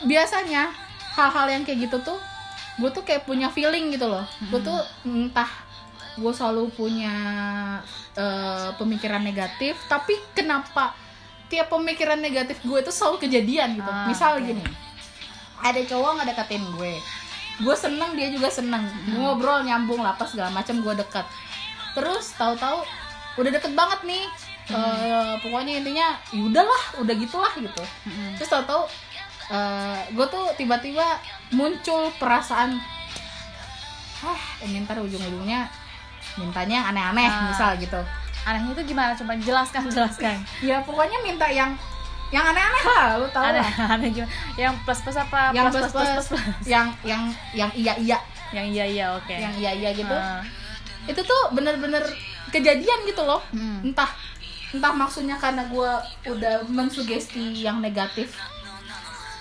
biasanya hal-hal yang kayak gitu tuh gue tuh kayak punya feeling gitu loh. Gue tuh entah gue selalu punya eh, pemikiran negatif tapi kenapa tiap pemikiran negatif gue tuh selalu kejadian gitu. Ah, misal gini ada cowok ngedeketin gue gue seneng dia juga seneng. Ngobrol nyambung lah apa segala macam gue deket terus tahu-tahu udah deket banget nih. Eh, pokoknya intinya ya udahlah udah gitulah gitu. Mm-mm. terus tahu-tahu gue tuh tiba-tiba muncul perasaan ah ini ntar ujung-ujungnya mintanya yang aneh-aneh Ah. misal gitu. Anehnya itu gimana? Coba jelaskan jelaskan. Ya pokoknya minta yang yang aneh-aneh. Lah lu tahu aneh lah. aneh gimana. Yang plus plus apa? Yang plus plus plus, yang yang yang iya iya yang iya iya oke. Yang iya iya gitu. Ah. itu tuh bener-bener kejadian gitu loh. Hmm. entah entah maksudnya karena gue udah mensugesti yang negatif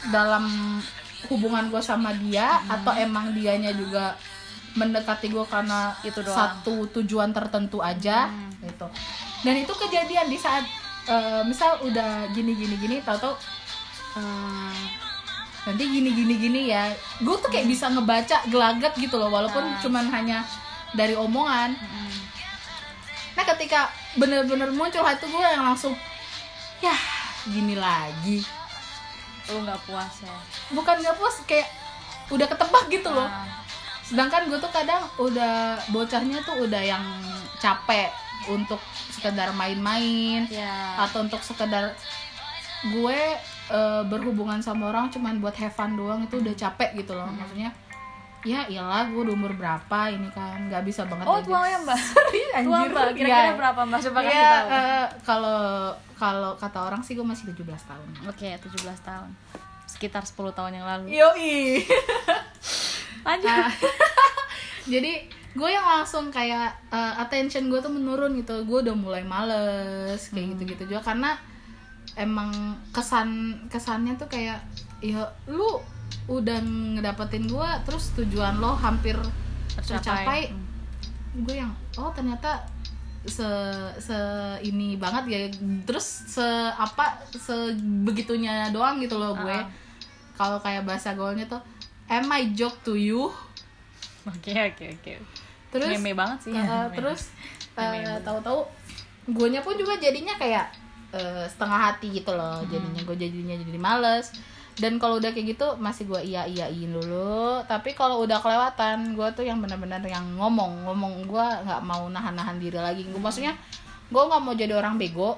dalam hubungan gue sama dia atau emang dianya juga mendekati gue karena Itu doang. satu tujuan tertentu aja Hmm. gitu. Dan itu kejadian di saat eh, misal udah gini gini gini tau tau eh, nanti gini gini gini ya gue tuh kayak bisa ngebaca gelagat gitu loh walaupun Ah. cuman hanya dari omongan Mm-mm. Nah ketika bener-bener muncul hati gue yang langsung ya gini lagi lu nggak puas ya bukan gak puas kayak udah ketebak gitu loh Ah. sedangkan gue tuh kadang udah bocahnya tuh udah yang capek untuk sekedar main-main ya. atau untuk sekedar gue eh, berhubungan sama orang cuman buat have fun doang itu udah capek gitu loh. Maksudnya ya iyalah gue udah umur berapa ini kan? Nggak bisa banget oh jadi- tua ya mbak? Serius, tua mbak? Kira-kira Ya. berapa mbak? Coba kasih Ya, tahu. eh, kalau kalau kata orang sih gue masih 17 tahun. Oke 17 tahun. Sekitar 10 tahun yang lalu. Yoi. Lanjut. Ah. jadi gue yang langsung kayak uh, attention gue tuh menurun gitu. Gue udah mulai males kayak gitu gitu juga. Karena emang kesan kesannya tuh kayak ya lu udah ngedapetin gue terus tujuan lo hampir tercapai, Hmm. gue yang oh ternyata se se ini banget ya. Terus se apa sebegitunya doang gitu loh gue. Ah. kalau kayak bahasa gaulnya tuh am I joke to you oke oke oke. Terus meme banget sih. Uh, Meme. terus uh, tahu-tahu guanya pun juga jadinya kayak uh, setengah hati gitu loh. Hmm. jadinya gue jadinya jadi males. Dan kalau udah kayak gitu masih gue iya iyain dulu. Tapi kalau udah kelewatan gue tuh yang benar-benar yang ngomong. Ngomong gue nggak mau nahan-nahan diri lagi. Gue maksudnya gue nggak mau jadi orang bego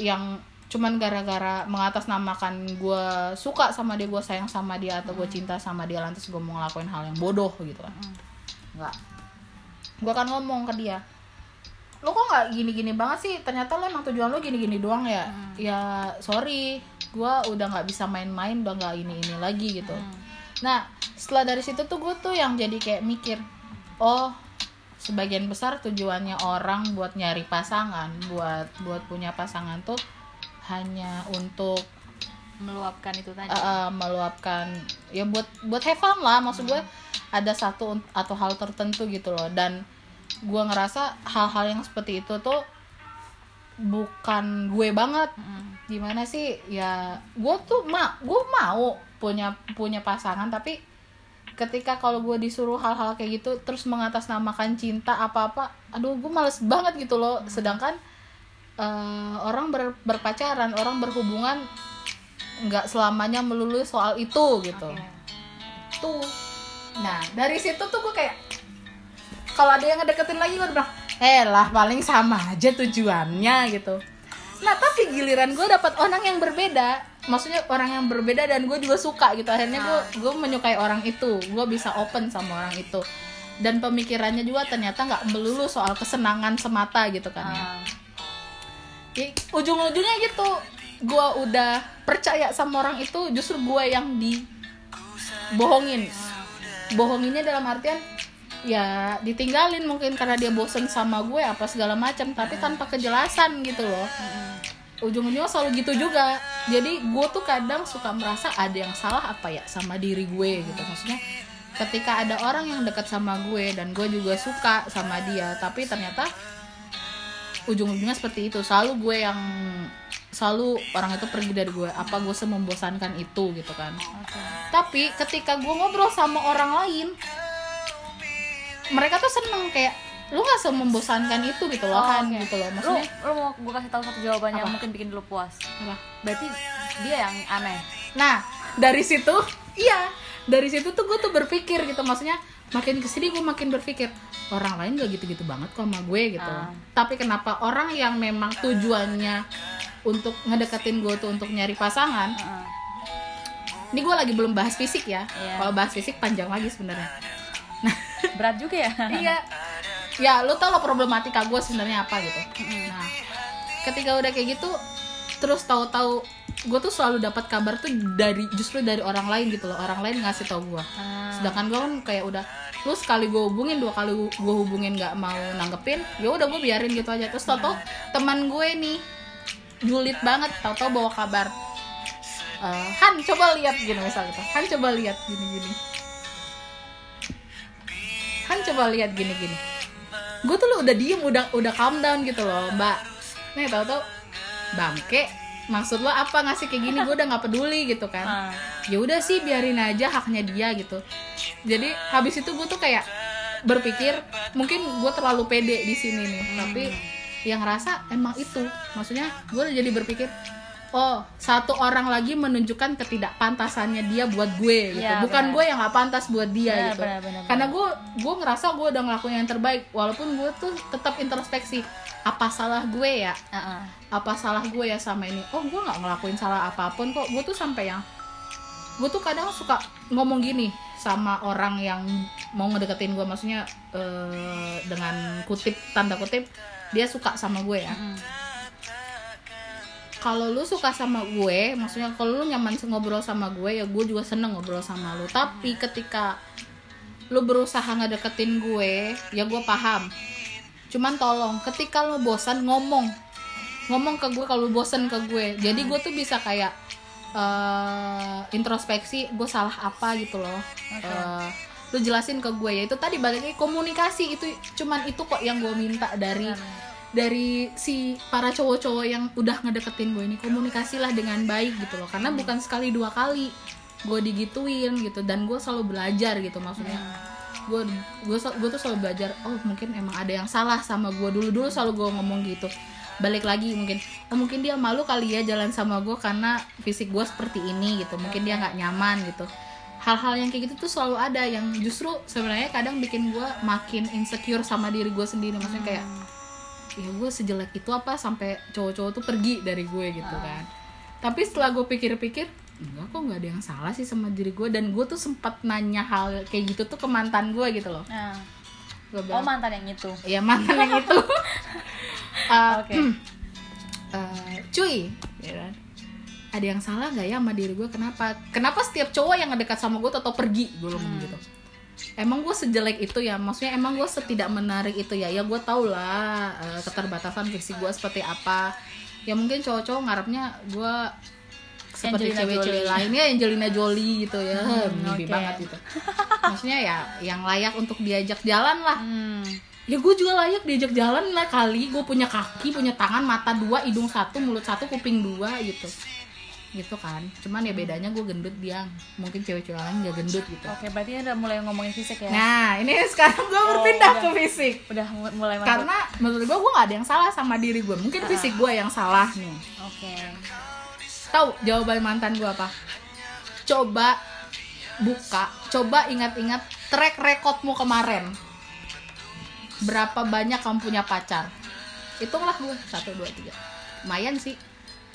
yang cuman gara-gara mengatasnamakan gue suka sama dia gue sayang sama dia atau gue cinta sama dia lantas gue mau ngelakuin hal yang bodoh gitu kan. Nggak. Gue kan ngomong ke dia lo kok nggak gini-gini banget sih? Ternyata lo emang tujuan lo gini-gini doang ya? Ya sorry. Gue udah nggak bisa main-main udah nggak ini ini lagi gitu. Nah setelah dari situ tuh gue tuh yang jadi kayak mikir oh sebagian besar tujuannya orang buat nyari pasangan buat buat punya pasangan tuh hanya untuk meluapkan itu tadi. Uh, meluapkan ya buat buat have fun lah. Maksud gue ada satu atau hal tertentu gitu loh. Dan gue ngerasa hal-hal yang seperti itu tuh bukan gue banget. Mm. gimana sih? Ya gue tuh ma gue mau punya punya pasangan tapi ketika kalau gue disuruh hal-hal kayak gitu terus mengatasnamakan cinta apa-apa aduh gue males banget gitu loh. Sedangkan eh, orang ber- berpacaran orang berhubungan nggak selamanya melulu soal itu gitu. Oke. tuh nah dari situ tuh gue kayak kalau ada yang ngedeketin lagi gue udah bilang eh lah paling sama aja tujuannya gitu. Nah tapi giliran gue dapat orang yang berbeda. Maksudnya orang yang berbeda dan gue juga suka gitu. Akhirnya gue gue menyukai orang itu. Gue bisa open sama orang itu. Dan pemikirannya juga ternyata nggak melulu soal kesenangan semata gitu kan ya. Ah. Ya, ujung-ujungnya gitu. Gue udah percaya sama orang itu justru gue yang dibohongin. Bohonginnya dalam artian ya ditinggalin mungkin karena dia bosen sama gue apa segala macam. Tapi tanpa kejelasan gitu loh. Ujung-ujungnya selalu gitu juga. Jadi gue tuh kadang suka merasa ada yang salah apa ya sama diri gue gitu. Maksudnya ketika ada orang yang dekat sama gue dan gue juga suka sama dia tapi ternyata ujung-ujungnya seperti itu selalu gue yang selalu orang itu pergi dari gue apa gue semembosankan itu gitu kan Oke. tapi ketika gue ngobrol sama orang lain mereka tuh seneng kayak lu gak semembosankan itu gitu loh Oh, kan oke. gitu loh lu maksudnya lu mau gue kasih tahu satu jawabannya Apa? mungkin bikin lu puas apa? berarti dia yang aneh nah dari situ iya dari situ tuh gue tuh berpikir gitu maksudnya makin ke sini gue makin berpikir orang lain gak gitu-gitu banget kok sama gue gitu. Ah. tapi kenapa orang yang memang tujuannya untuk ngedeketin gue tuh untuk nyari pasangan Heeh. ini gue lagi belum bahas fisik ya. Iya. kalau bahas fisik panjang lagi sebenarnya. Berat juga ya? Iya. Ya lu tau lah problematika gue sebenarnya apa gitu. Nah ketika udah kayak gitu terus tahu-tahu gue tuh selalu dapat kabar tuh dari justru dari orang lain gitu loh. Orang lain ngasih tau gue. Ah. sedangkan gue kan kayak udah lu sekali gue hubungin dua kali gue hubungin nggak mau nanggepin ya udah gue biarin gitu aja. Terus tau-tau teman gue nih julid banget tau-tau bawa kabar Eh, Han coba lihat gini misal gitu Han coba lihat gini gini Han coba lihat gini gini gue tuh lu udah diem udah udah calm down gitu loh mbak. Nih tau-tau bangke maksud lo apa ngasih kayak gini? Gue udah nggak peduli gitu kan. Ah. ya udah sih biarin aja haknya dia gitu. Jadi habis itu gue tuh kayak berpikir mungkin gue terlalu pede di sini nih tapi yang rasa emang itu. Maksudnya gue udah jadi berpikir oh satu orang lagi menunjukkan ketidakpantasannya dia buat gue gitu. Iya, bukan gue yang nggak pantas buat dia Benar, gitu. benar, benar, karena gue gue ngerasa gue udah ngelakuin yang terbaik walaupun gue tuh tetap introspeksi apa salah gue ya? Heeh. apa salah gue ya sama ini? Oh gue nggak ngelakuin salah apa pun kok. Gue tuh sampai yang gue tuh kadang suka ngomong gini sama orang yang mau ngedeketin gue maksudnya eh, dengan kutip tanda kutip dia suka sama gue ya. Mm. Kalau lu suka sama gue maksudnya kalau lu nyaman ngobrol sama gue ya gue juga seneng ngobrol sama lu. Tapi ketika lu berusaha ngedeketin gue ya gue paham. Cuman tolong ketika lu bosan ngomong. Ngomong ke gue kalau lu bosan ke gue. Jadi gue tuh bisa kayak eh, introspeksi gue salah apa gitu loh. Eh, lu jelasin ke gue. Ya itu tadi balik lagi komunikasi. Itu cuman itu kok yang gue minta dari dari si para cowok-cowok yang udah ngedeketin gue ini komunikasilah dengan baik gitu loh. Karena bukan sekali dua kali gue digituin gitu. Dan gue selalu belajar gitu maksudnya. Gue gue gue tuh selalu belajar oh mungkin emang ada yang salah sama gue. Dulu dulu selalu gue ngomong gitu. Balik lagi mungkin oh mungkin dia malu kali ya jalan sama gue karena fisik gue seperti ini gitu. Mungkin dia nggak nyaman gitu. Hal-hal yang kayak gitu tuh selalu ada yang justru sebenarnya kadang bikin gue makin insecure sama diri gue sendiri. Maksudnya kayak ya gue sejelek itu apa sampai cowok-cowok tuh pergi dari gue gitu kan. Tapi setelah gue pikir-pikir enggak kok nggak ada yang salah sih sama diri gue dan gue tuh sempat nanya hal kayak gitu tuh ke mantan gue gitu loh. Nah. gue Oh bilang mantan yang itu. ya mantan yang itu. Eh, Oke. eh, cuy ya kan? ada yang salah nggak ya sama diri gue kenapa? Kenapa setiap cowok yang ngedekat sama gue atau pergi? Gue ngomong gitu emang gue sejelek itu ya? Maksudnya emang gue setidak menarik itu ya? Ya gue tau lah eh, keterbatasan fisik gue seperti apa. Ya mungkin cowok-cowok ngarepnya gue seperti cewek-cewek lainnya Angelina Jolie gitu ya. Mimpi oke. banget gitu. Maksudnya ya yang layak untuk diajak jalan lah. Hmm. ya gue juga layak diajak jalan lah kali. Gue punya kaki punya tangan mata dua hidung satu mulut satu kuping dua gitu gitu kan. Cuman ya bedanya gue gendut dia mungkin cewek-cewek lain gak gendut gitu. Oke, berarti udah mulai ngomongin fisik ya. nah ini sekarang gue berpindah udah. ke fisik. Udah mu- mulai masuk. karena menurut gue gue gak ada yang salah sama diri gue mungkin fisik gue yang salah nih. Oke. tahu jawaban mantan gue apa? Coba buka coba ingat-ingat track recordmu kemarin. Berapa banyak kamu punya pacar? Hitunglah gue satu dua tiga. Lumayan sih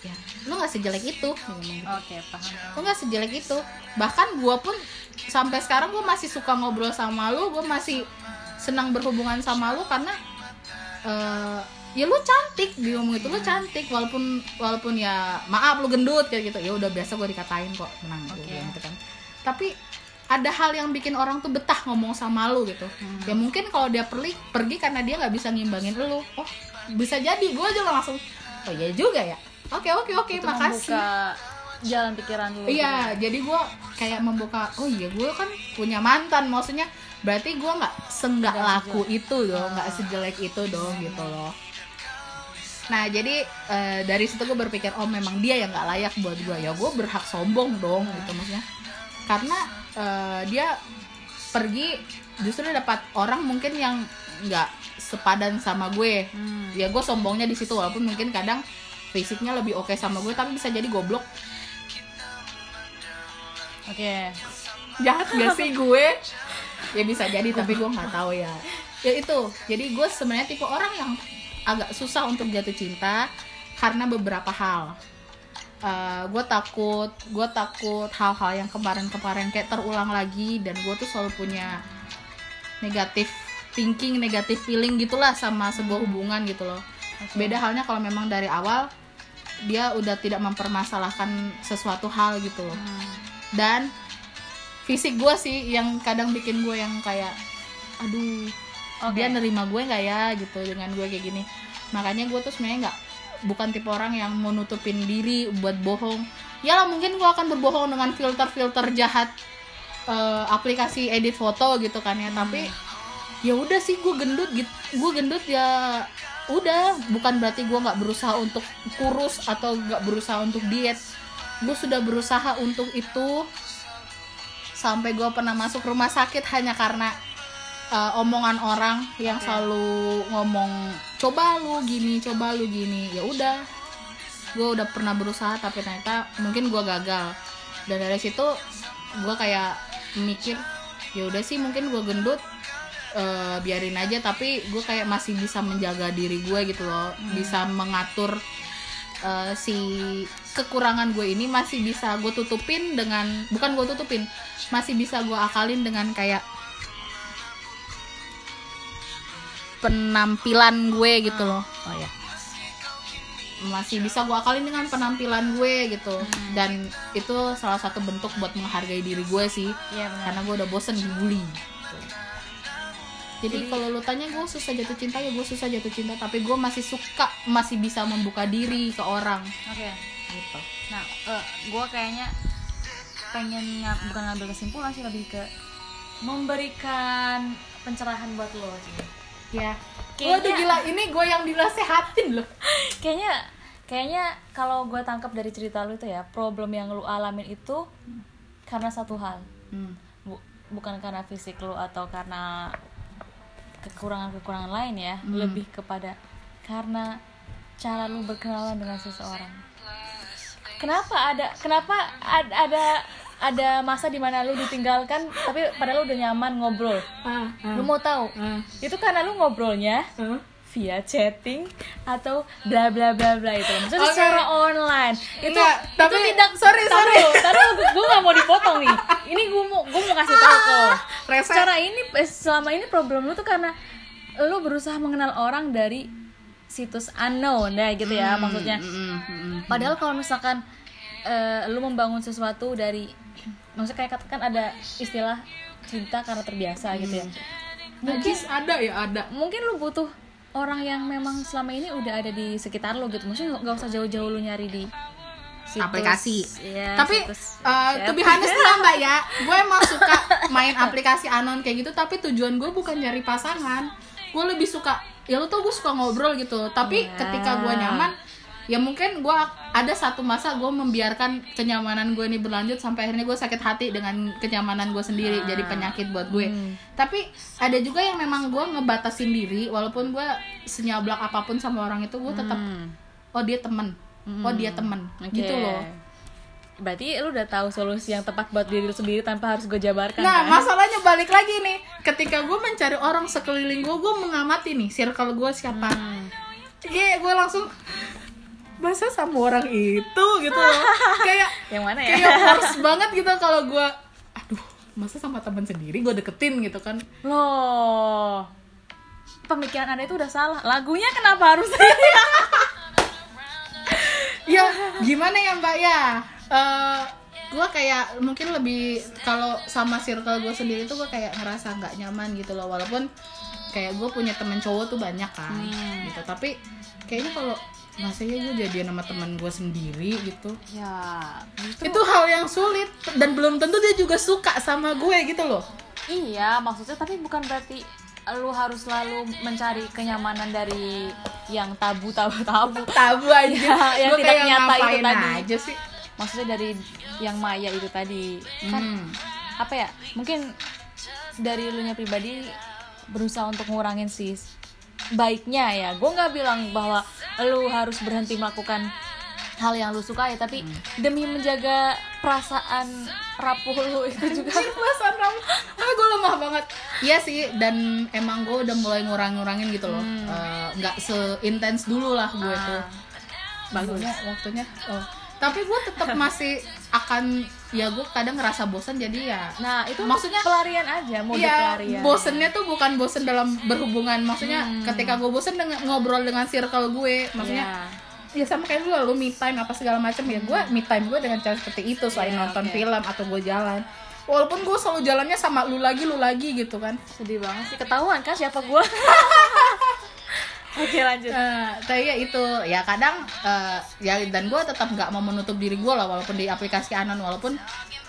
ya. Lu nggak sejelek itu. Oke, paham. lu nggak sejelek itu. Bahkan gue pun sampai sekarang gue masih suka ngobrol sama lu gue masih senang berhubungan sama lu karena eh, ya lu cantik ngomong itu lu cantik. Walaupun walaupun ya maaf lu gendut kayak gitu. Ya udah biasa gue dikatain kok. Menang bilang gitu kan. Tapi ada hal yang bikin orang tuh betah ngomong sama lu gitu. Hmm. ya mungkin kalau dia pergi pergi karena dia nggak bisa ngimbangin lu. Oh bisa jadi. Gue juga langsung oh iya juga ya oke oke oke Itu makasih membuka jalan pikiran dulu. Iya, jadi gue kayak membuka, oh iya gue kan punya mantan, maksudnya berarti gue nggak senggak Nggak laku itu dong, nggak sejelek itu dong gitu loh. Nah jadi eh, dari situ gue berpikir, oh memang dia yang nggak layak buat gue, ya gue berhak sombong dong gitu maksudnya, karena eh, dia pergi justru dapat orang mungkin yang nggak sepadan sama gue, Hmm. ya gue sombongnya di situ walaupun mungkin kadang fisiknya lebih oke sama gue tapi bisa jadi goblok. Oke. jahat gak sih gue? Ya bisa jadi tapi gue nggak tahu ya. Ya itu jadi gue sebenarnya tipe orang yang agak susah untuk jatuh cinta karena beberapa hal. Eh, gue takut gue takut hal-hal yang kemarin-kemarin kayak terulang lagi dan gue tuh selalu punya negatif thinking negatif feeling gitulah sama sebuah hubungan gitu loh. Beda halnya kalau memang dari awal dia udah tidak mempermasalahkan sesuatu hal gitu loh. Hmm. dan fisik gue sih yang kadang bikin gue yang kayak aduh Oke. dia nerima gue nggak ya? gitu dengan gue kayak gini. Makanya gue tuh sebenarnya nggak bukan tipe orang yang mau nutupin diri buat bohong. Ya lah mungkin gue akan berbohong dengan filter-filter jahat eh, aplikasi edit foto gitu kan ya. Tapi ya udah sih gue gendut gitu gue gendut ya udah bukan berarti gue nggak berusaha untuk kurus atau nggak berusaha untuk diet. Gue sudah berusaha untuk itu sampai gue pernah masuk rumah sakit hanya karena uh, omongan orang yang Oke. selalu ngomong coba lu gini coba lu gini. Ya udah gue udah pernah berusaha tapi ternyata mungkin gue gagal. Dan dari situ gue kayak mikir ya udah sih mungkin gue gendut eh, biarin aja tapi gue kayak masih bisa menjaga diri gue gitu loh. Bisa mengatur eh, si kekurangan gue ini masih bisa gue tutupin dengan bukan gue tutupin masih bisa gue akalin dengan kayak penampilan gue gitu loh. Oh ya masih bisa gue akalin dengan penampilan gue gitu. Dan itu salah satu bentuk buat menghargai diri gue sih. Benar. karena gue udah bosen dibully jadi kalau lu tanya gue susah jatuh cinta ya gue susah jatuh cinta tapi gue masih suka masih bisa membuka diri ke orang Oke. gitu Nah, eh gue kayaknya pengen nga- bukan ngambil kesimpulan sih lebih ke memberikan pencerahan buat lo sih. ya Kayaknya- Waduh gila ini gue yang dinasehatin loh Kayaknya kayaknya kalau gue tangkap dari cerita lu itu ya, problem yang lu alamin itu karena satu hal. hmm. Bu- bukan karena fisik lu atau karena kekurangan-kekurangan lain ya, Hmm. lebih kepada karena cara lu berkenalan dengan seseorang. Kenapa ada kenapa ad- ada ada masa di mana lu ditinggalkan tapi padahal lu udah nyaman ngobrol. ah, Lu mau tahu? ah, Itu karena lu ngobrolnya ah. Via chatting atau bla bla bla bla itu. Maksudnya Oke. secara online. Itu Enggak, tapi- itu tidak sorry, sorry. taruh gue gak mau dipotong nih. Ini gue mau gue mau kasih tahu kok. Rese. secara ini eh, selama ini problem lu tuh karena lu berusaha mengenal orang dari situs unknown ya gitu ya maksudnya. Mm, mm, mm. padahal kalau misalkan eh, lu membangun sesuatu dari maksudnya kayak katakan ada istilah cinta karena terbiasa gitu ya. Najis ada ya ada. mungkin lu butuh orang yang memang selama ini udah ada di sekitar lu gitu maksudnya nggak usah jauh-jauh lu nyari di situs, aplikasi. Iya, tapi situs uh, to be honest lah mbak ya, gue emang suka main aplikasi anon kayak gitu. Tapi tujuan gue bukan nyari pasangan. Gue lebih suka, ya lu tau gue suka ngobrol gitu. Tapi Iya. ketika gue nyaman, ya mungkin gue ada satu masa gue membiarkan kenyamanan gue ini berlanjut sampai akhirnya gue sakit hati dengan kenyamanan gue sendiri. Ah. Jadi penyakit buat gue. Hmm. Tapi ada juga yang memang gue ngebatasin diri, walaupun gue senyablak apa pun sama orang itu, gue tetap Hmm. oh dia temen, oh dia temen, Oke. gitu loh. berarti lu udah tahu solusi yang tepat buat diri lu sendiri tanpa harus gue jabarkan Nah, kan? masalahnya balik lagi nih. Ketika gue mencari orang sekeliling gue, gue mengamati nih circle gue siapa. Hmm. Iya, gue langsung masa sama orang itu gitu loh. kayak yang mana ya? kayak harus banget gitu kalau gue aduh, masa sama teman sendiri gue deketin gitu kan. loh. Pemikiran anda itu udah salah. Lagunya kenapa harus Ya, gimana ya, Mbak? Ya? Eh gue kayak mungkin lebih kalau sama circle gue sendiri tuh gue kayak ngerasa nggak nyaman gitu loh. Walaupun kayak gue punya temen cowok tuh banyak kan gitu. Tapi kayaknya kalau masanya gue jadian sama teman gue sendiri gitu ya itu hal yang sulit dan belum tentu dia juga suka sama gue gitu loh Iya, maksudnya tapi bukan berarti lu harus selalu mencari kenyamanan dari yang tabu tabu tabu. tabu aja Ya, yang Gua tidak nyata itu tadi. aja sih Maksudnya dari yang maya itu tadi. Kan Hmm. apa ya? Mungkin dari lu nya pribadi berusaha untuk ngurangin sih baiknya ya. Gue nggak bilang bahwa lu harus berhenti melakukan hal yang lu suka ya, tapi demi menjaga perasaan rapuh lu itu juga. perasaan kamu ah gue lemah banget. Iya sih dan emang gue udah mulai ngurang-ngurangin gitu loh. Eh, nggak seintens dulu lah gue tuh Bagus. waktunya waktunya oh tapi gue tetap masih akan ya gue kadang ngerasa bosan jadi ya Nah, itu Maksudnya- pelarian aja, mode Iya, pelarian. bosennya tuh bukan bosen dalam berhubungan maksudnya ketika gue bosen dengan ngobrol dengan circle gue maksudnya Iya. ya sama kayak lu lu me time apa segala macam ya gue me time gue dengan cara seperti itu selain Iya, nonton oke. film atau gue jalan walaupun gue selalu jalannya sama lu lagi lu lagi gitu kan sedih banget sih ketahuan kan siapa gua. Oke, lanjut. Eh, tapi ya itu ya kadang eh, ya dan gue tetap nggak mau menutup diri gue lah walaupun di aplikasi anon walaupun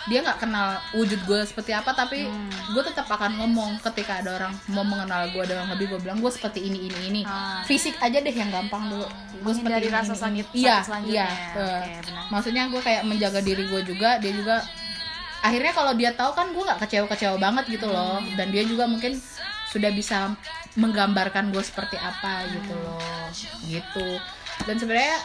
dia nggak kenal wujud gue seperti apa tapi Hmm. gue tetap akan ngomong ketika ada orang mau mengenal gue dengan lebih gue bilang gue seperti ini ini ini Ah. fisik aja deh yang gampang dulu gue Menghindari rasa sakit- iya sakit iya ya. eh, benar. maksudnya gue kayak menjaga diri gue juga dia juga akhirnya kalau dia tahu kan gue nggak kecewa kecewa banget gitu loh Hmm. dan dia juga mungkin sudah bisa menggambarkan gue seperti apa gitu loh. Gitu. Dan sebenarnya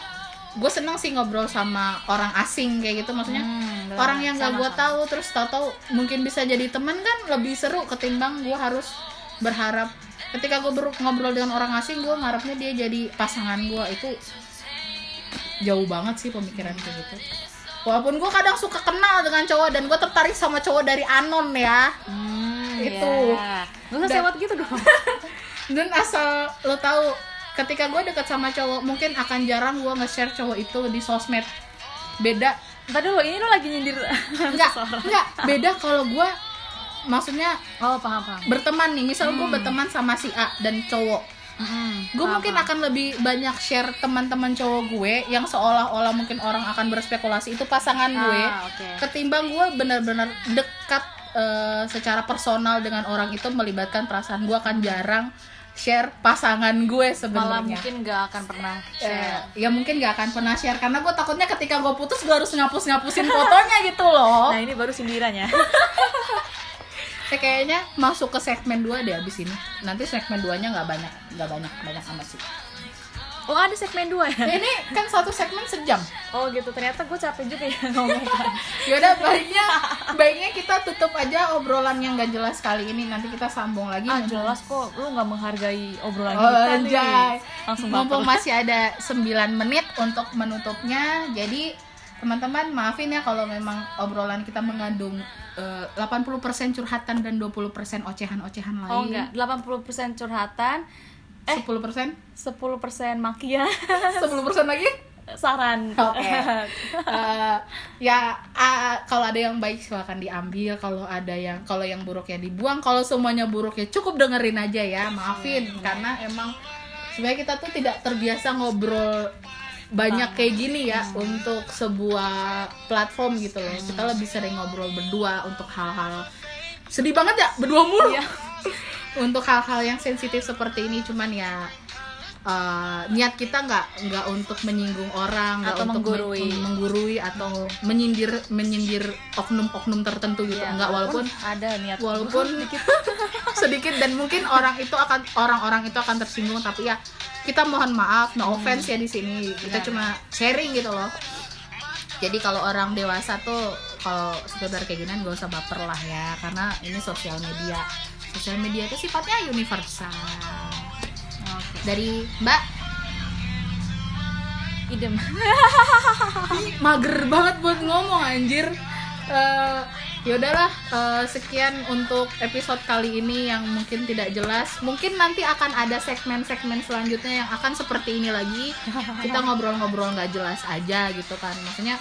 gue seneng sih ngobrol sama orang asing kayak gitu. Maksudnya Hmm, orang yang gak gue tahu terus tahu-tahu mungkin bisa jadi teman kan lebih seru ketimbang gue harus berharap. Ketika gue ngobrol dengan orang asing gue ngarepnya dia jadi pasangan gue itu jauh banget sih pemikiran kayak gitu. Walaupun gue kadang suka kenal dengan cowok dan gue tertarik sama cowok dari anon ya. Hmm, Itu. ya. Nggak usah sewot gitu dong. dan asal lo tahu ketika gue deket sama cowok mungkin akan jarang gue nge-share cowok itu di sosmed beda Tadi lo ini lo lagi nyindir enggak enggak beda kalau gue maksudnya Oh paham paham. berteman nih misal gue berteman sama si A dan cowok Mm-mm, gue mungkin akan lebih banyak share teman-teman cowok gue yang seolah-olah mungkin orang akan berspekulasi itu pasangan gue Ah, oke. ketimbang gue benar-benar dekat eh, secara personal dengan orang itu melibatkan perasaan gue akan jarang share pasangan gue Malah sebenarnya mungkin gak akan pernah Eh, share. ya mungkin gak akan pernah share karena gue takutnya ketika gue putus gue harus ngapus-ngapusin fotonya gitu loh Nah ini baru sindirannya. Eh, kayaknya masuk ke segmen 2 deh abis ini nanti segmen 2 nya nggak banyak nggak banyak banyak amat sih Oh ada segmen 2 ya? ini kan satu segmen sejam Oh gitu ternyata gue capek juga ya ngomong. Yaudah baiknya baiknya kita tutup aja obrolan yang gak jelas kali ini nanti kita sambung lagi ah jelas kok lu nggak menghargai obrolan Oh, kita nih. anjay. Langsung Mumpung masih ada 9 menit untuk menutupnya. Jadi teman-teman maafin ya kalau memang obrolan kita mengandung eh, 80% curhatan dan 20% ocehan-ocehan lain. Oh enggak, 80% curhatan, eh 10%? 10% makian, 10% lagi? saran. Oke. Eh, ya ah, kalau ada yang baik silakan diambil, kalau ada yang kalau yang buruk ya dibuang, kalau semuanya buruk ya cukup dengerin aja ya. Maafin karena emang sebenarnya kita tuh tidak terbiasa ngobrol banyak kayak gini ya untuk sebuah platform gitu loh. Kita lebih sering ngobrol berdua untuk hal-hal sedih banget ya berdua mulu. Iya. untuk hal-hal yang sensitif seperti ini cuman ya eh, niat kita nggak nggak untuk menyinggung orang nggak Atau untuk menggurui. men- menggurui atau menyindir menyindir oknum-oknum tertentu gitu. Iya, nggak walaupun ada niat walaupun sedikit. dan mungkin orang itu akan orang-orang itu akan tersinggung tapi ya kita mohon maaf no offense ya di sini. Kita Iya. cuma sharing gitu loh. Jadi kalau orang dewasa tuh kalau sekedar kayak gini gak usah baper lah ya karena ini sosial media sosial media itu sifatnya universal. Oke. dari mbak? Idem. Mager banget buat ngomong anjir. Eh, ya udahlah eh, sekian untuk episode kali ini yang mungkin tidak jelas. Mungkin nanti akan ada segmen-segmen selanjutnya yang akan seperti ini lagi. Kita ngobrol-ngobrol nggak jelas aja gitu kan. Maksudnya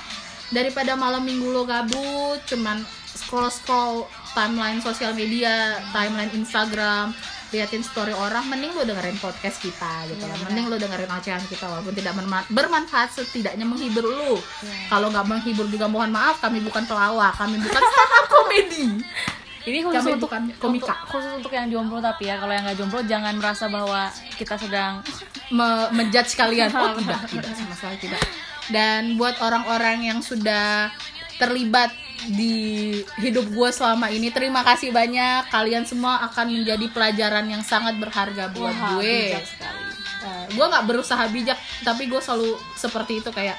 daripada malam minggu lo gabut cuman scroll scroll timeline sosial media timeline Instagram liatin story orang mending lo dengerin podcast kita gitu kan benar. mending lo dengerin ocehan kita walaupun tidak berma- bermanfaat setidaknya menghibur lo Iya. kalau nggak menghibur juga mohon maaf kami bukan pelawak kami bukan stand up comedy Ini khusus Kami untuk, bukan untuk komika. khusus untuk yang jomblo tapi ya kalau yang nggak jomblo jangan merasa bahwa kita sedang Me- menjudge kalian oh tidak tidak sama sekali tidak dan buat orang-orang yang sudah terlibat di hidup gue selama ini. Terima kasih banyak. Kalian semua akan menjadi pelajaran yang sangat berharga buat Wah, gue. bijak sekali. gue nggak berusaha bijak tapi gue selalu seperti itu kayak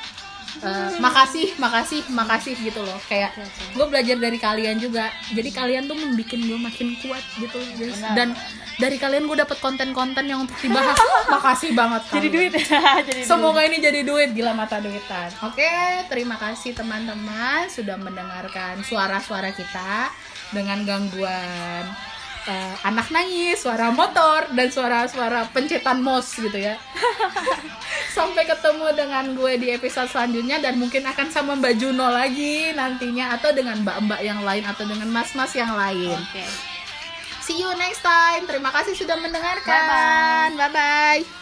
eh, makasih makasih makasih gitu loh. Kayak gue belajar dari kalian juga. Jadi kalian tuh membuat gue makin kuat gitu guys. Dan dari kalian gue dapet konten-konten yang untuk dibahas. Makasih banget Jadi kalian. duit. Jadi duit. Semoga ini jadi duit. Gila mata duitan. Oke, terima kasih teman-teman sudah mendengarkan suara-suara kita dengan gangguan eh, anak nangis, suara motor dan suara-suara pencetan mos gitu ya. Sampai ketemu dengan gue di episode selanjutnya dan mungkin akan sama Mbak Juno lagi nantinya atau dengan mbak-mbak yang lain atau dengan mas-mas yang lain. Oke. See you next time. Terima kasih sudah mendengarkan. Bye bye.